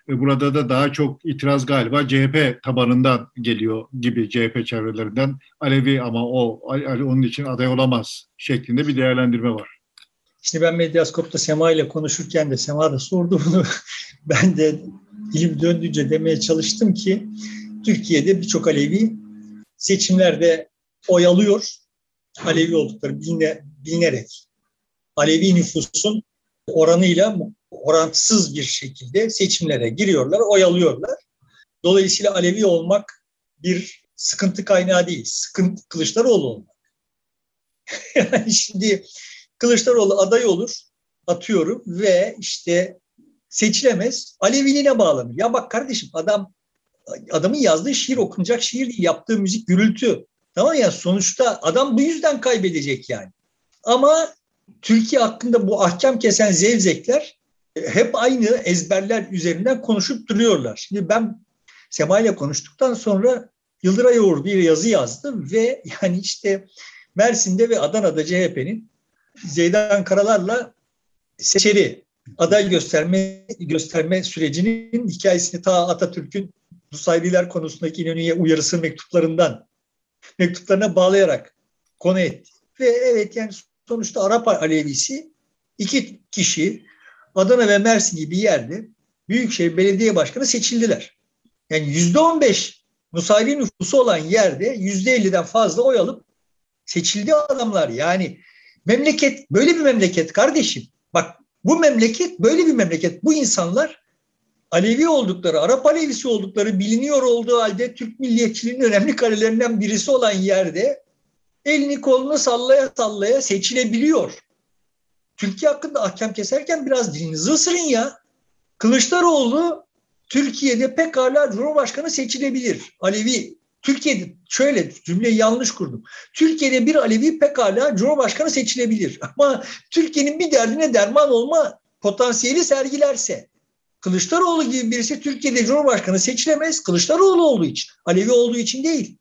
Burada da daha çok itiraz galiba CHP tabanından geliyor gibi CHP çevrelerinden. Alevi ama o onun için aday olamaz şeklinde bir değerlendirme var. İşte ben Medyaskop'ta Sema ile konuşurken de Sema da sordu bunu. ben de dilim döndüğünce demeye çalıştım ki Türkiye'de birçok Alevi seçimlerde oy alıyor. Alevi oldukları biline, bilinerek. Alevi nüfusun oranıyla orantısız bir şekilde seçimlere giriyorlar, oy alıyorlar. Dolayısıyla Alevi olmak bir sıkıntı kaynağı değil. Sıkıntı Kılıçdaroğlu olmak. yani şimdi Kılıçdaroğlu aday olur, atıyorum ve işte seçilemez. Aleviliğine bağlanır. Ya bak kardeşim adam adamın yazdığı şiir okunacak şiir değil, yaptığı müzik gürültü. Tamam ya sonuçta adam bu yüzden kaybedecek yani. Ama Türkiye hakkında bu ahkam kesen zevzekler hep aynı ezberler üzerinden konuşup duruyorlar. Şimdi ben Sema ile konuştuktan sonra Yıldıray Uğur bir yazı yazdı ve yani işte Mersin'de ve Adana'da CHP'nin Zeydan Karalar'la seçeri aday gösterme gösterme sürecinin hikayesini ta Atatürk'ün Nusayriler konusundaki İnönü'ye uyarısı mektuplarından mektuplarına bağlayarak konu etti. Ve evet yani sonuçta Arap Alevisi iki kişi Adana ve Mersin gibi yerde Büyükşehir Belediye Başkanı seçildiler. Yani yüzde on beş Nusayri nüfusu olan yerde yüzde elliden fazla oy alıp seçildi adamlar. Yani memleket böyle bir memleket kardeşim. Bak bu memleket böyle bir memleket. Bu insanlar Alevi oldukları, Arap Alevisi oldukları biliniyor olduğu halde Türk milliyetçiliğinin önemli karelerinden birisi olan yerde elini kolunu sallaya sallaya seçilebiliyor. Türkiye hakkında ahkam keserken biraz dilinizi ısırın ya. Kılıçdaroğlu Türkiye'de pekala Cumhurbaşkanı seçilebilir. Alevi Türkiye'de şöyle cümleyi yanlış kurdum. Türkiye'de bir Alevi pekala Cumhurbaşkanı seçilebilir. Ama Türkiye'nin bir derdine derman olma potansiyeli sergilerse Kılıçdaroğlu gibi birisi Türkiye'de Cumhurbaşkanı seçilemez. Kılıçdaroğlu olduğu için. Alevi olduğu için değil.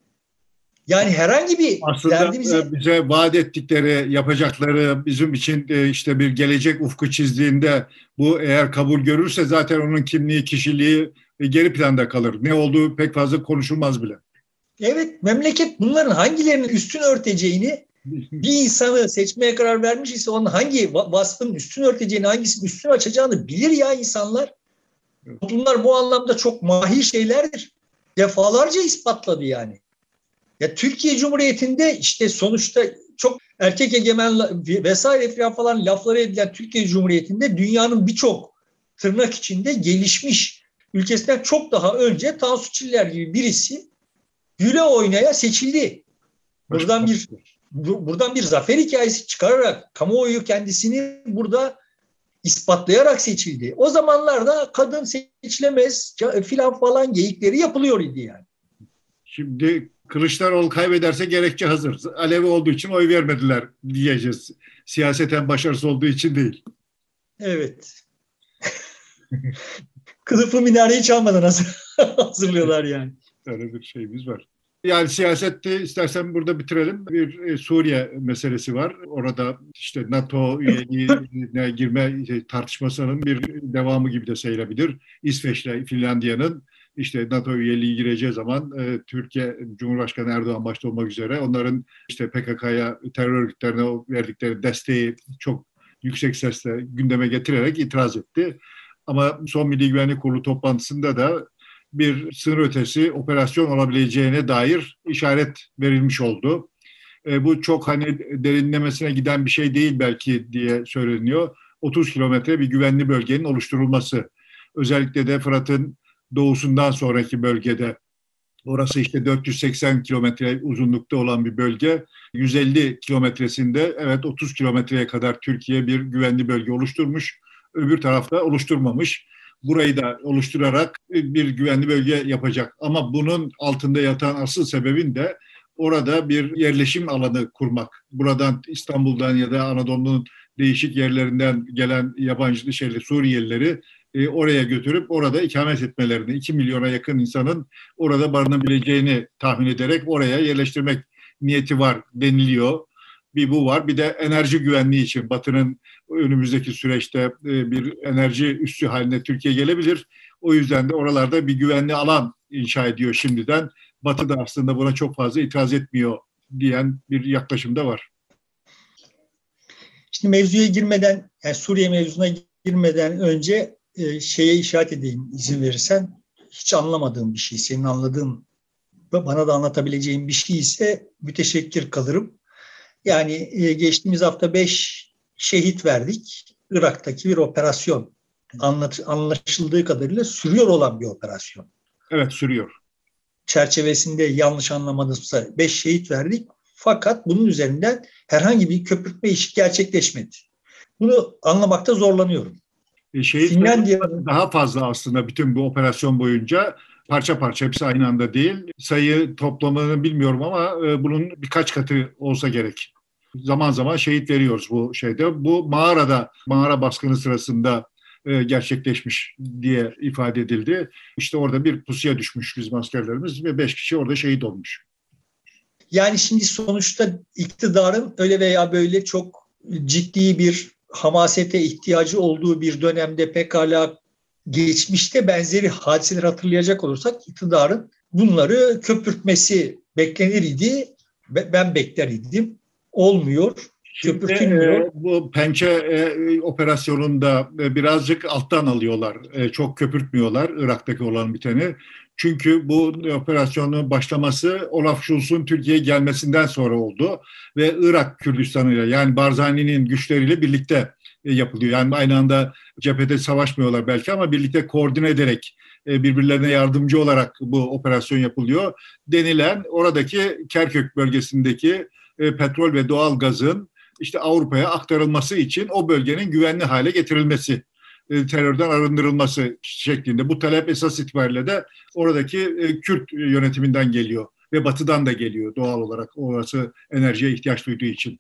Yani herhangi bir Aslında derdimizi... E, bize vaat ettikleri, yapacakları bizim için e, işte bir gelecek ufku çizdiğinde bu eğer kabul görürse zaten onun kimliği, kişiliği e, geri planda kalır. Ne olduğu pek fazla konuşulmaz bile. Evet, memleket bunların hangilerinin üstün örteceğini bir insanı seçmeye karar vermiş ise onun hangi vasfın üstün örteceğini, hangisinin üstün açacağını bilir ya insanlar. Toplumlar bu anlamda çok mahir şeylerdir. Defalarca ispatladı yani. Ya Türkiye Cumhuriyeti'nde işte sonuçta çok erkek egemen vesaire falan lafları edilen Türkiye Cumhuriyeti'nde dünyanın birçok tırnak içinde gelişmiş ülkesinden çok daha önce Tansu Çiller gibi birisi güle oynaya seçildi. Buradan bir buradan bir zafer hikayesi çıkararak kamuoyu kendisini burada ispatlayarak seçildi. O zamanlarda kadın seçilemez filan falan geyikleri yapılıyor idi yani. Şimdi Kılıçdaroğlu kaybederse gerekçe hazır. Alevi olduğu için oy vermediler diyeceğiz. Siyaseten başarısı olduğu için değil. Evet. Kılıfı minareyi çalmadan hazır, hazırlıyorlar yani. Öyle bir şeyimiz var. Yani siyasette istersen burada bitirelim. Bir e, Suriye meselesi var. Orada işte NATO üyeliğine girme tartışmasının bir devamı gibi de sayılabilir. İsveç'le Finlandiya'nın işte NATO üyeliği gireceği zaman e, Türkiye Cumhurbaşkanı Erdoğan başta olmak üzere onların işte PKK'ya terör örgütlerine verdikleri desteği çok yüksek sesle gündeme getirerek itiraz etti. Ama son Milli Güvenlik Kurulu toplantısında da bir sınır ötesi operasyon olabileceğine dair işaret verilmiş oldu. E, bu çok hani derinlemesine giden bir şey değil belki diye söyleniyor. 30 kilometre bir güvenli bölgenin oluşturulması. Özellikle de Fırat'ın doğusundan sonraki bölgede Orası işte 480 kilometre uzunlukta olan bir bölge. 150 kilometresinde evet 30 kilometreye kadar Türkiye bir güvenli bölge oluşturmuş. Öbür tarafta oluşturmamış. Burayı da oluşturarak bir güvenli bölge yapacak. Ama bunun altında yatan asıl sebebin de orada bir yerleşim alanı kurmak. Buradan İstanbul'dan ya da Anadolu'nun değişik yerlerinden gelen yabancı şeyli Suriyelileri e, oraya götürüp orada ikamet etmelerini, 2 milyona yakın insanın orada barınabileceğini tahmin ederek oraya yerleştirmek niyeti var deniliyor. Bir bu var. Bir de enerji güvenliği için Batı'nın önümüzdeki süreçte e, bir enerji üssü haline Türkiye gelebilir. O yüzden de oralarda bir güvenli alan inşa ediyor şimdiden. Batı da aslında buna çok fazla itiraz etmiyor diyen bir yaklaşım da var. Şimdi mevzuya girmeden, yani Suriye mevzuna girmeden önce e, şeye işaret edeyim izin verirsen. Hiç anlamadığım bir şey, senin anladığın bana da anlatabileceğin bir şey ise müteşekkir kalırım. Yani e, geçtiğimiz hafta beş şehit verdik. Irak'taki bir operasyon. Anlaşıldığı kadarıyla sürüyor olan bir operasyon. Evet sürüyor. Çerçevesinde yanlış anlamadımsa beş şehit verdik. Fakat bunun üzerinden herhangi bir köpürtme işi gerçekleşmedi. Bunu anlamakta zorlanıyorum. E, şehit Finlandiya daha fazla aslında bütün bu operasyon boyunca parça parça hepsi aynı anda değil. Sayı toplamını bilmiyorum ama e, bunun birkaç katı olsa gerek. Zaman zaman şehit veriyoruz bu şeyde. Bu mağarada, mağara baskını sırasında e, gerçekleşmiş diye ifade edildi. İşte orada bir pusuya düşmüş bizim askerlerimiz ve beş kişi orada şehit olmuş. Yani şimdi sonuçta iktidarın öyle veya böyle çok ciddi bir hamasete ihtiyacı olduğu bir dönemde pekala geçmişte benzeri hadiseleri hatırlayacak olursak iktidarın bunları köpürtmesi beklenir idi. Ben bekler idim. Olmuyor. Şimdi, e, bu pençe e, operasyonunda e, birazcık alttan alıyorlar. E, çok köpürtmüyorlar Irak'taki olan biteni. Çünkü bu operasyonun başlaması Olaf Scholz'un Türkiye'ye gelmesinden sonra oldu ve Irak Kürdistan'ıyla yani Barzani'nin güçleriyle birlikte e, yapılıyor. Yani aynı anda cephede savaşmıyorlar belki ama birlikte koordine ederek e, birbirlerine yardımcı olarak bu operasyon yapılıyor. Denilen oradaki Kerkük bölgesindeki e, petrol ve doğal gazın işte Avrupa'ya aktarılması için o bölgenin güvenli hale getirilmesi e, terörden arındırılması şeklinde. Bu talep esas itibariyle de oradaki e, Kürt yönetiminden geliyor ve batıdan da geliyor doğal olarak orası enerjiye ihtiyaç duyduğu için.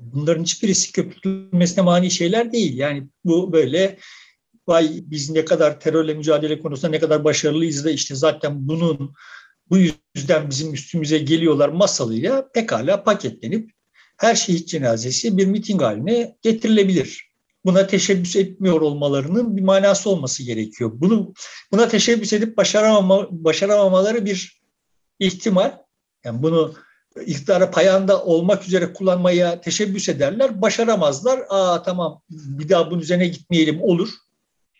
Bunların hiçbirisi köpürtülmesine mani şeyler değil. Yani bu böyle vay biz ne kadar terörle mücadele konusunda ne kadar başarılıyız da işte zaten bunun bu yüzden bizim üstümüze geliyorlar masalıyla pekala paketlenip her şehit cenazesi bir miting haline getirilebilir buna teşebbüs etmiyor olmalarının bir manası olması gerekiyor. Bunu buna teşebbüs edip başaramama, başaramamaları bir ihtimal. Yani bunu iktidara payanda olmak üzere kullanmaya teşebbüs ederler, başaramazlar. Aa tamam bir daha bunun üzerine gitmeyelim olur.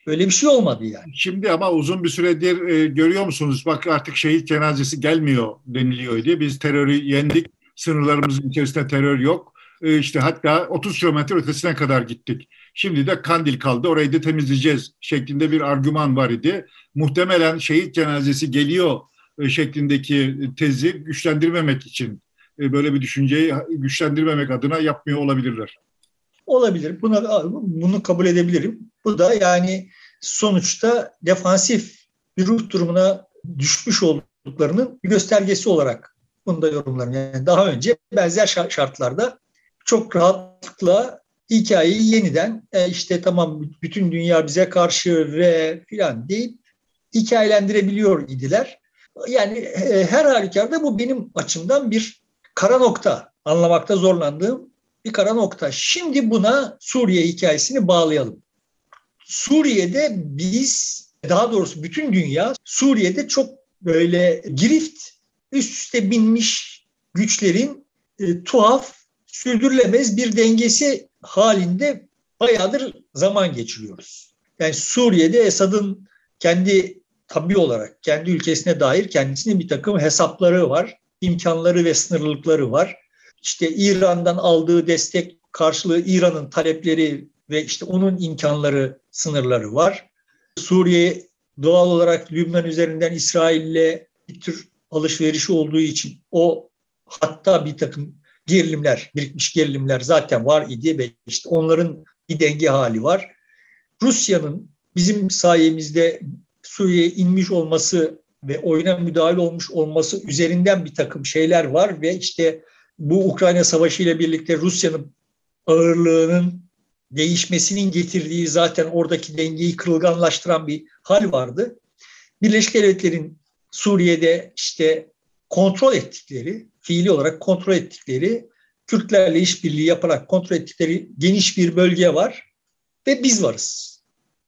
Öyle bir şey olmadı yani. Şimdi ama uzun bir süredir e, görüyor musunuz? Bak artık şehit cenazesi gelmiyor deniliyor diye. Biz terörü yendik. Sınırlarımızın içerisinde terör yok. E, işte hatta 30 kilometre ötesine kadar gittik. Şimdi de Kandil kaldı orayı da temizleyeceğiz şeklinde bir argüman var idi. Muhtemelen şehit cenazesi geliyor e, şeklindeki tezi güçlendirmemek için e, böyle bir düşünceyi güçlendirmemek adına yapmıyor olabilirler. Olabilir. Buna, bunu kabul edebilirim. Bu da yani sonuçta defansif bir ruh durumuna düşmüş olduklarının bir göstergesi olarak bunu da yorumlarım. Yani daha önce benzer şartlarda çok rahatlıkla hikayeyi yeniden e, işte tamam bütün dünya bize karşı ve filan deyip hikayelendirebiliyor idiler. Yani e, her halükarda bu benim açımdan bir kara nokta. Anlamakta zorlandığım bir kara nokta. Şimdi buna Suriye hikayesini bağlayalım. Suriye'de biz daha doğrusu bütün dünya Suriye'de çok böyle girift üst üste binmiş güçlerin e, tuhaf sürdürülemez bir dengesi halinde bayağıdır zaman geçiriyoruz. Yani Suriye'de Esad'ın kendi tabi olarak kendi ülkesine dair kendisinin bir takım hesapları var, imkanları ve sınırlılıkları var. İşte İran'dan aldığı destek karşılığı İran'ın talepleri ve işte onun imkanları, sınırları var. Suriye doğal olarak Lübnan üzerinden İsrail'le bir tür alışverişi olduğu için o hatta bir takım gerilimler, birikmiş gerilimler zaten var idi ve işte onların bir denge hali var. Rusya'nın bizim sayemizde Suriye'ye inmiş olması ve oyuna müdahale olmuş olması üzerinden bir takım şeyler var ve işte bu Ukrayna Savaşı ile birlikte Rusya'nın ağırlığının değişmesinin getirdiği zaten oradaki dengeyi kırılganlaştıran bir hal vardı. Birleşik Devletler'in Suriye'de işte kontrol ettikleri, fiili olarak kontrol ettikleri, Kürtlerle işbirliği yaparak kontrol ettikleri geniş bir bölge var ve biz varız.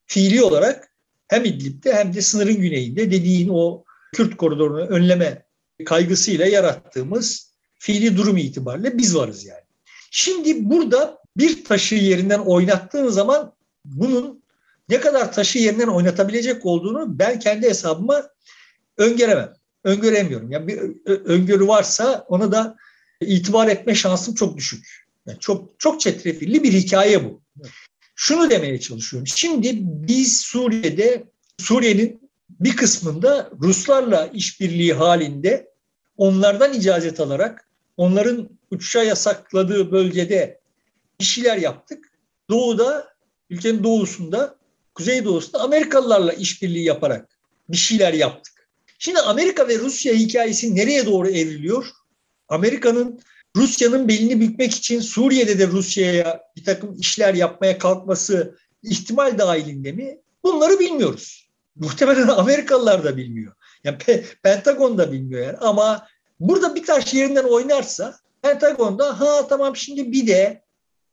Fiili olarak hem İdlib'de hem de sınırın güneyinde dediğin o Kürt koridorunu önleme kaygısıyla yarattığımız fiili durum itibariyle biz varız yani. Şimdi burada bir taşı yerinden oynattığın zaman bunun ne kadar taşı yerinden oynatabilecek olduğunu ben kendi hesabıma öngöremem. Öngöremiyorum. Yani bir öngörü varsa ona da itibar etme şansım çok düşük. Yani çok çok çetrefilli bir hikaye bu. Şunu demeye çalışıyorum. Şimdi biz Suriye'de Suriye'nin bir kısmında Ruslarla işbirliği halinde onlardan icazet alarak onların uçuşa yasakladığı bölgede bir şeyler yaptık. Doğuda, ülkenin doğusunda, kuzeydoğusunda Amerikalılarla işbirliği yaparak bir şeyler yaptık. Şimdi Amerika ve Rusya hikayesi nereye doğru evriliyor? Amerika'nın Rusya'nın belini bükmek için Suriye'de de Rusya'ya bir takım işler yapmaya kalkması ihtimal dahilinde mi? Bunları bilmiyoruz. Muhtemelen Amerikalılar da bilmiyor. Yani Pentagon da bilmiyor yani. Ama burada bir taş yerinden oynarsa Pentagon'da ha tamam şimdi bir de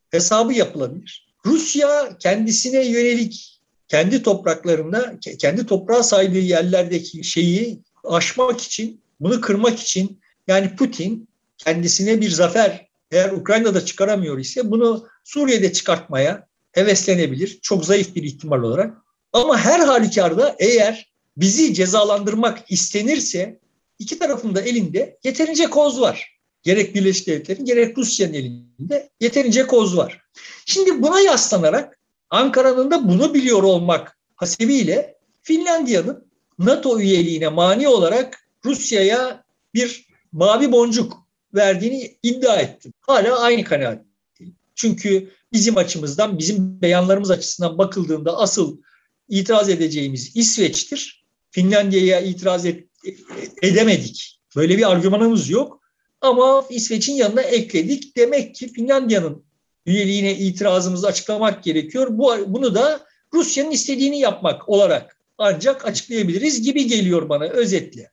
hesabı yapılabilir. Rusya kendisine yönelik kendi topraklarında, kendi toprağa saydığı yerlerdeki şeyi aşmak için, bunu kırmak için yani Putin kendisine bir zafer eğer Ukrayna'da çıkaramıyor ise bunu Suriye'de çıkartmaya heveslenebilir. Çok zayıf bir ihtimal olarak. Ama her halükarda eğer bizi cezalandırmak istenirse iki tarafın da elinde yeterince koz var. Gerek Birleşik Devletler'in gerek Rusya'nın elinde yeterince koz var. Şimdi buna yaslanarak Ankara'nın da bunu biliyor olmak hasebiyle Finlandiya'nın NATO üyeliğine mani olarak Rusya'ya bir mavi boncuk verdiğini iddia ettim. Hala aynı kanaat. Çünkü bizim açımızdan, bizim beyanlarımız açısından bakıldığında asıl itiraz edeceğimiz İsveç'tir. Finlandiya'ya itiraz et, edemedik. Böyle bir argümanımız yok. Ama İsveç'in yanına ekledik. Demek ki Finlandiya'nın üyeliğine itirazımızı açıklamak gerekiyor. Bu, bunu da Rusya'nın istediğini yapmak olarak ancak açıklayabiliriz gibi geliyor bana özetle.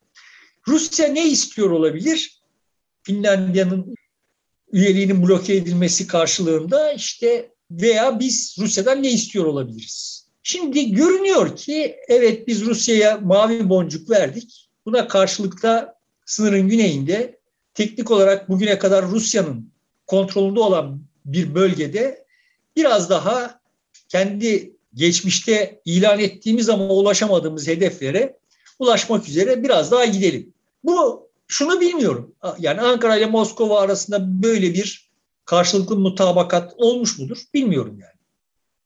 Rusya ne istiyor olabilir? Finlandiya'nın üyeliğinin bloke edilmesi karşılığında işte veya biz Rusya'dan ne istiyor olabiliriz? Şimdi görünüyor ki evet biz Rusya'ya mavi boncuk verdik. Buna karşılıkta sınırın güneyinde teknik olarak bugüne kadar Rusya'nın kontrolünde olan bir bölgede biraz daha kendi geçmişte ilan ettiğimiz ama ulaşamadığımız hedeflere ulaşmak üzere biraz daha gidelim. Bu şunu bilmiyorum. Yani Ankara ile Moskova arasında böyle bir karşılıklı mutabakat olmuş mudur? Bilmiyorum yani.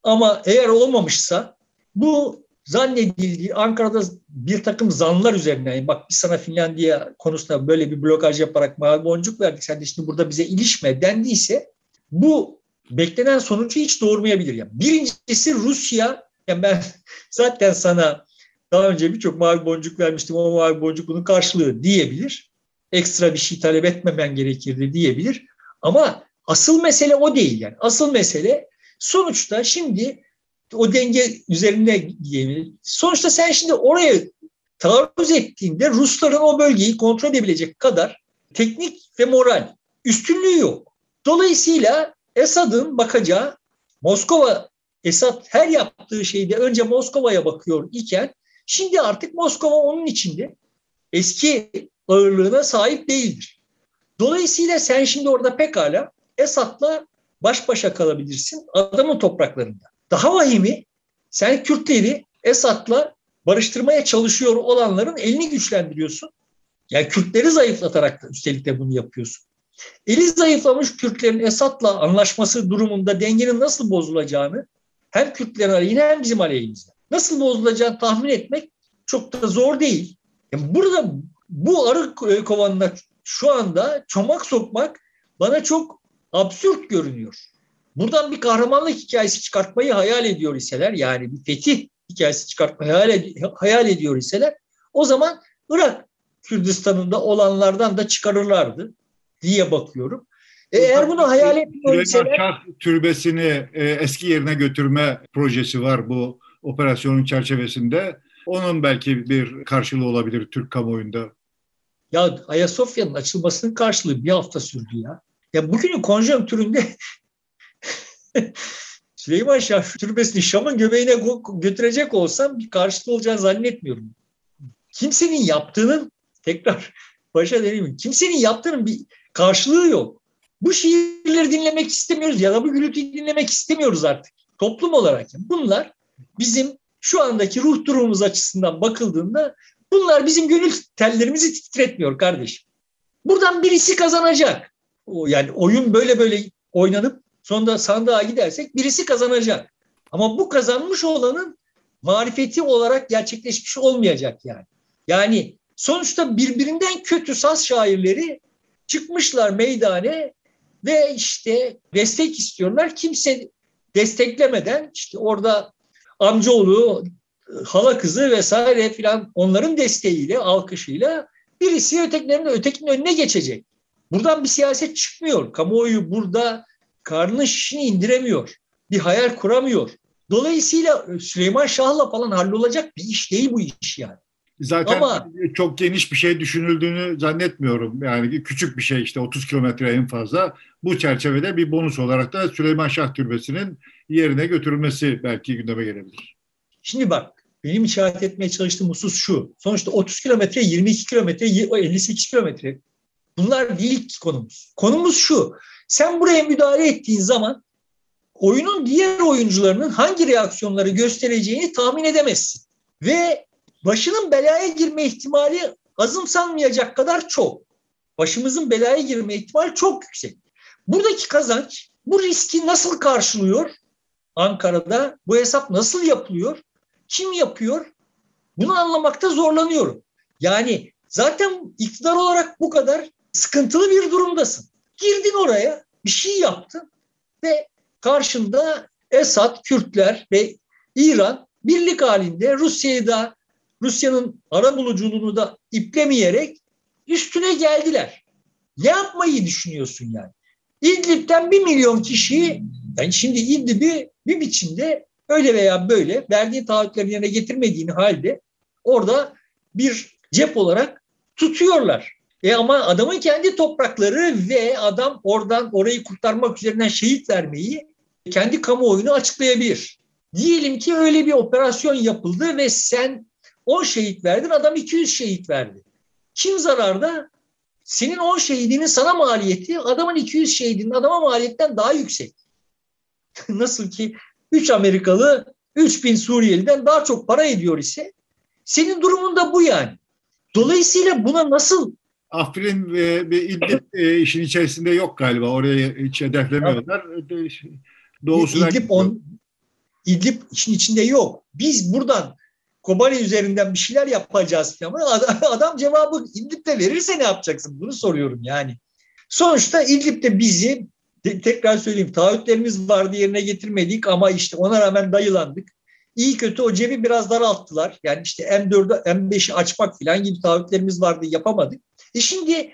Ama eğer olmamışsa bu zannedildiği Ankara'da bir takım zanlar üzerine yani bak biz sana Finlandiya konusunda böyle bir blokaj yaparak mavi boncuk verdik sen de şimdi burada bize ilişme dendiyse bu beklenen sonucu hiç doğurmayabilir. Yani birincisi Rusya yani ben zaten sana daha önce birçok mavi boncuk vermiştim o mavi boncuk bunun karşılığı diyebilir. Ekstra bir şey talep etmemen gerekirdi diyebilir. Ama asıl mesele o değil yani. Asıl mesele sonuçta şimdi o denge üzerinde diyelim. Sonuçta sen şimdi oraya taarruz ettiğinde Rusların o bölgeyi kontrol edebilecek kadar teknik ve moral üstünlüğü yok. Dolayısıyla Esad'ın bakacağı Moskova Esad her yaptığı şeyde önce Moskova'ya bakıyor iken şimdi artık Moskova onun içinde eski ağırlığına sahip değildir. Dolayısıyla sen şimdi orada pekala Esad'la baş başa kalabilirsin adamın topraklarında. Daha vahimi Sen Kürtleri Esad'la barıştırmaya çalışıyor olanların elini güçlendiriyorsun. Yani Kürtleri zayıflatarak da üstelik de bunu yapıyorsun. Eli zayıflamış Kürtlerin Esad'la anlaşması durumunda dengenin nasıl bozulacağını hem Kürtlerin aleyhine hem bizim aleyhimizde. Nasıl bozulacağını tahmin etmek çok da zor değil. Yani burada bu arı kovanına şu anda çomak sokmak bana çok absürt görünüyor. Buradan bir kahramanlık hikayesi çıkartmayı hayal ediyor iseler yani bir fetih hikayesi çıkartmayı hayal, ed- hayal ediyor iseler o zaman Irak Kürdistan'ında olanlardan da çıkarırlardı diye bakıyorum. E, eğer bunu hayal etmiyor iseler... Türbesini e, eski yerine götürme projesi var bu operasyonun çerçevesinde. Onun belki bir karşılığı olabilir Türk kamuoyunda. Ya Ayasofya'nın açılmasının karşılığı bir hafta sürdü ya. Ya bugünün konjonktüründe Süleyman Şah Türbesi'ni Şam'ın göbeğine götürecek olsam bir karşılığı olacağını zannetmiyorum. Kimsenin yaptığının tekrar başa deneyim. Kimsenin yaptığının bir karşılığı yok. Bu şiirleri dinlemek istemiyoruz ya da bu gürültüyü dinlemek istemiyoruz artık toplum olarak. Bunlar bizim şu andaki ruh durumumuz açısından bakıldığında bunlar bizim gönül tellerimizi titretmiyor kardeşim. Buradan birisi kazanacak. O yani oyun böyle böyle oynanıp sonunda sandığa gidersek birisi kazanacak. Ama bu kazanmış olanın marifeti olarak gerçekleşmiş olmayacak yani. Yani sonuçta birbirinden kötü saz şairleri çıkmışlar meydane ve işte destek istiyorlar. Kimse desteklemeden işte orada amcaoğlu, hala kızı vesaire filan onların desteğiyle, alkışıyla birisi ötekilerin ötekinin önüne geçecek. Buradan bir siyaset çıkmıyor. Kamuoyu burada karnının şişini indiremiyor. Bir hayal kuramıyor. Dolayısıyla Süleyman Şah'la falan hallolacak bir iş değil bu iş yani. Zaten Ama, çok geniş bir şey düşünüldüğünü zannetmiyorum. Yani küçük bir şey işte 30 kilometre en fazla. Bu çerçevede bir bonus olarak da Süleyman Şah Türbesi'nin yerine götürülmesi belki gündeme gelebilir. Şimdi bak benim işaret etmeye çalıştığım husus şu. Sonuçta 30 kilometre, 22 kilometre, 58 kilometre. Bunlar değil ki konumuz. Konumuz şu. Sen buraya müdahale ettiğin zaman oyunun diğer oyuncularının hangi reaksiyonları göstereceğini tahmin edemezsin. Ve başının belaya girme ihtimali azımsanmayacak kadar çok. Başımızın belaya girme ihtimali çok yüksek. Buradaki kazanç bu riski nasıl karşılıyor? Ankara'da bu hesap nasıl yapılıyor? Kim yapıyor? Bunu anlamakta zorlanıyorum. Yani zaten iktidar olarak bu kadar sıkıntılı bir durumdasın. Girdin oraya, bir şey yaptın ve karşında Esad, Kürtler ve İran birlik halinde Rusya'yı da Rusya'nın ara buluculuğunu da iplemeyerek üstüne geldiler. Ne yapmayı düşünüyorsun yani? İdlib'den bir milyon kişiyi, yani şimdi İdlib'i bir biçimde öyle veya böyle verdiği taahhütlerini yerine getirmediğini halde orada bir cep olarak tutuyorlar. E ama adamın kendi toprakları ve adam oradan orayı kurtarmak üzerinden şehit vermeyi kendi kamuoyunu açıklayabilir. Diyelim ki öyle bir operasyon yapıldı ve sen 10 şehit verdin, adam 200 şehit verdi. Kim zararda? Senin 10 şehidinin sana maliyeti adamın 200 şehidinin adama maliyetten daha yüksek. Nasıl ki 3 Amerikalı 3000 Suriyeliden daha çok para ediyor ise senin durumun da bu yani. Dolayısıyla buna nasıl Afrin ve, ve İdlib e, işin içerisinde yok galiba. Oraya hiç hedeflemiyorlar. Doğusuna İdlib, on, İdlib işin içinde yok. Biz buradan Kobani üzerinden bir şeyler yapacağız ama adam, cevabı İdlib'de verirse ne yapacaksın? Bunu soruyorum yani. Sonuçta İdlib'de bizi tekrar söyleyeyim taahhütlerimiz vardı yerine getirmedik ama işte ona rağmen dayılandık. İyi kötü o cebi biraz daralttılar. Yani işte M4'ü M5'i açmak falan gibi taahhütlerimiz vardı yapamadık. E şimdi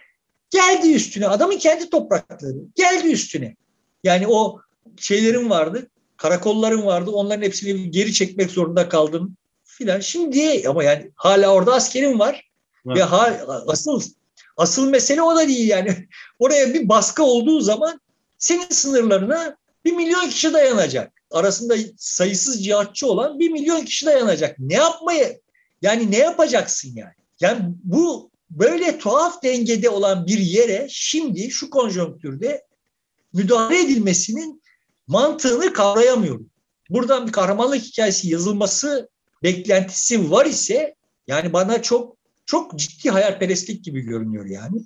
geldi üstüne adamın kendi toprakları geldi üstüne. Yani o şeylerin vardı karakolların vardı onların hepsini geri çekmek zorunda kaldım filan. Şimdi ama yani hala orada askerim var. Evet. Ve ha, asıl asıl mesele o da değil yani. Oraya bir baskı olduğu zaman senin sınırlarına bir milyon kişi dayanacak. Arasında sayısız cihatçı olan bir milyon kişi dayanacak. Ne yapmayı yani ne yapacaksın yani? Yani bu böyle tuhaf dengede olan bir yere şimdi şu konjonktürde müdahale edilmesinin mantığını kavrayamıyorum. buradan bir kahramanlık hikayesi yazılması beklentisi var ise yani bana çok çok ciddi hayalperestlik gibi görünüyor yani.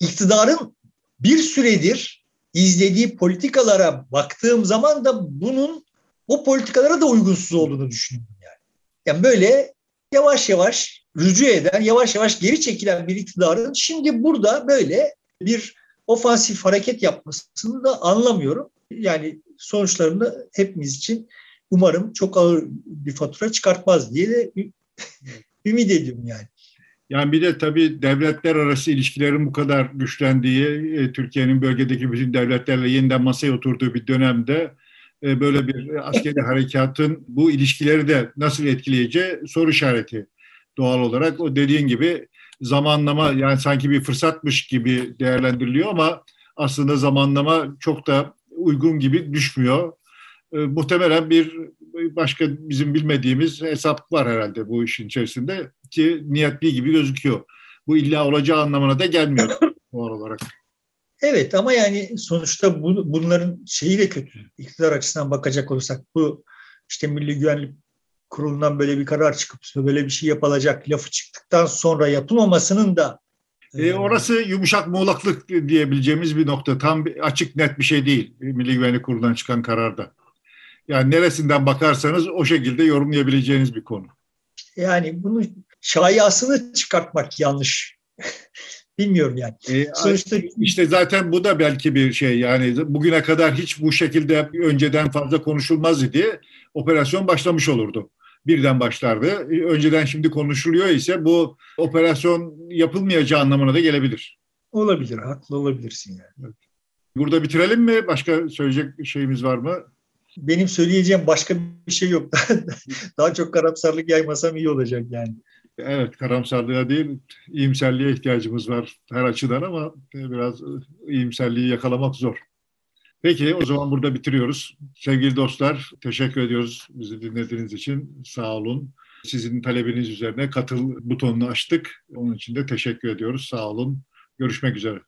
İktidarın bir süredir izlediği politikalara baktığım zaman da bunun o politikalara da uygunsuz olduğunu düşünüyorum yani. Yani böyle yavaş yavaş rücu eden, yavaş yavaş geri çekilen bir iktidarın şimdi burada böyle bir ofansif hareket yapmasını da anlamıyorum. Yani sonuçlarını hepimiz için umarım çok ağır bir fatura çıkartmaz diye de ümit ediyorum yani. Yani bir de tabii devletler arası ilişkilerin bu kadar güçlendiği, e, Türkiye'nin bölgedeki bütün devletlerle yeniden masaya oturduğu bir dönemde e, böyle bir askeri harekatın bu ilişkileri de nasıl etkileyeceği soru işareti doğal olarak. O dediğin gibi zamanlama yani sanki bir fırsatmış gibi değerlendiriliyor ama aslında zamanlama çok da uygun gibi düşmüyor. E, muhtemelen bir başka bizim bilmediğimiz hesap var herhalde bu işin içerisinde ki niyetli gibi gözüküyor. Bu illa olacağı anlamına da gelmiyor doğal olarak. Evet ama yani sonuçta bu, bunların şeyi de kötü. İktidar açısından bakacak olursak bu işte Milli Güvenlik Kurulu'ndan böyle bir karar çıkıp böyle bir şey yapılacak lafı çıktıktan sonra yapılmamasının da e, orası yumuşak muğlaklık diyebileceğimiz bir nokta. Tam açık net bir şey değil Milli Güvenlik Kurulu'ndan çıkan kararda. Yani neresinden bakarsanız o şekilde yorumlayabileceğiniz bir konu. Yani bunu şayasını çıkartmak yanlış. Bilmiyorum yani. E, Sonuçta işte zaten bu da belki bir şey yani bugüne kadar hiç bu şekilde önceden fazla konuşulmaz idi. Operasyon başlamış olurdu. Birden başlardı. Önceden şimdi konuşuluyor ise bu operasyon yapılmayacağı anlamına da gelebilir. Olabilir, haklı olabilirsin yani. Burada bitirelim mi? Başka söyleyecek şeyimiz var mı? Benim söyleyeceğim başka bir şey yok. Daha çok karamsarlık yaymasam iyi olacak yani. Evet, karamsarlığa değil, iyimserliğe ihtiyacımız var her açıdan ama biraz iyimserliği yakalamak zor. Peki, o zaman burada bitiriyoruz. Sevgili dostlar, teşekkür ediyoruz bizi dinlediğiniz için. Sağ olun. Sizin talebiniz üzerine katıl butonunu açtık. Onun için de teşekkür ediyoruz. Sağ olun. Görüşmek üzere.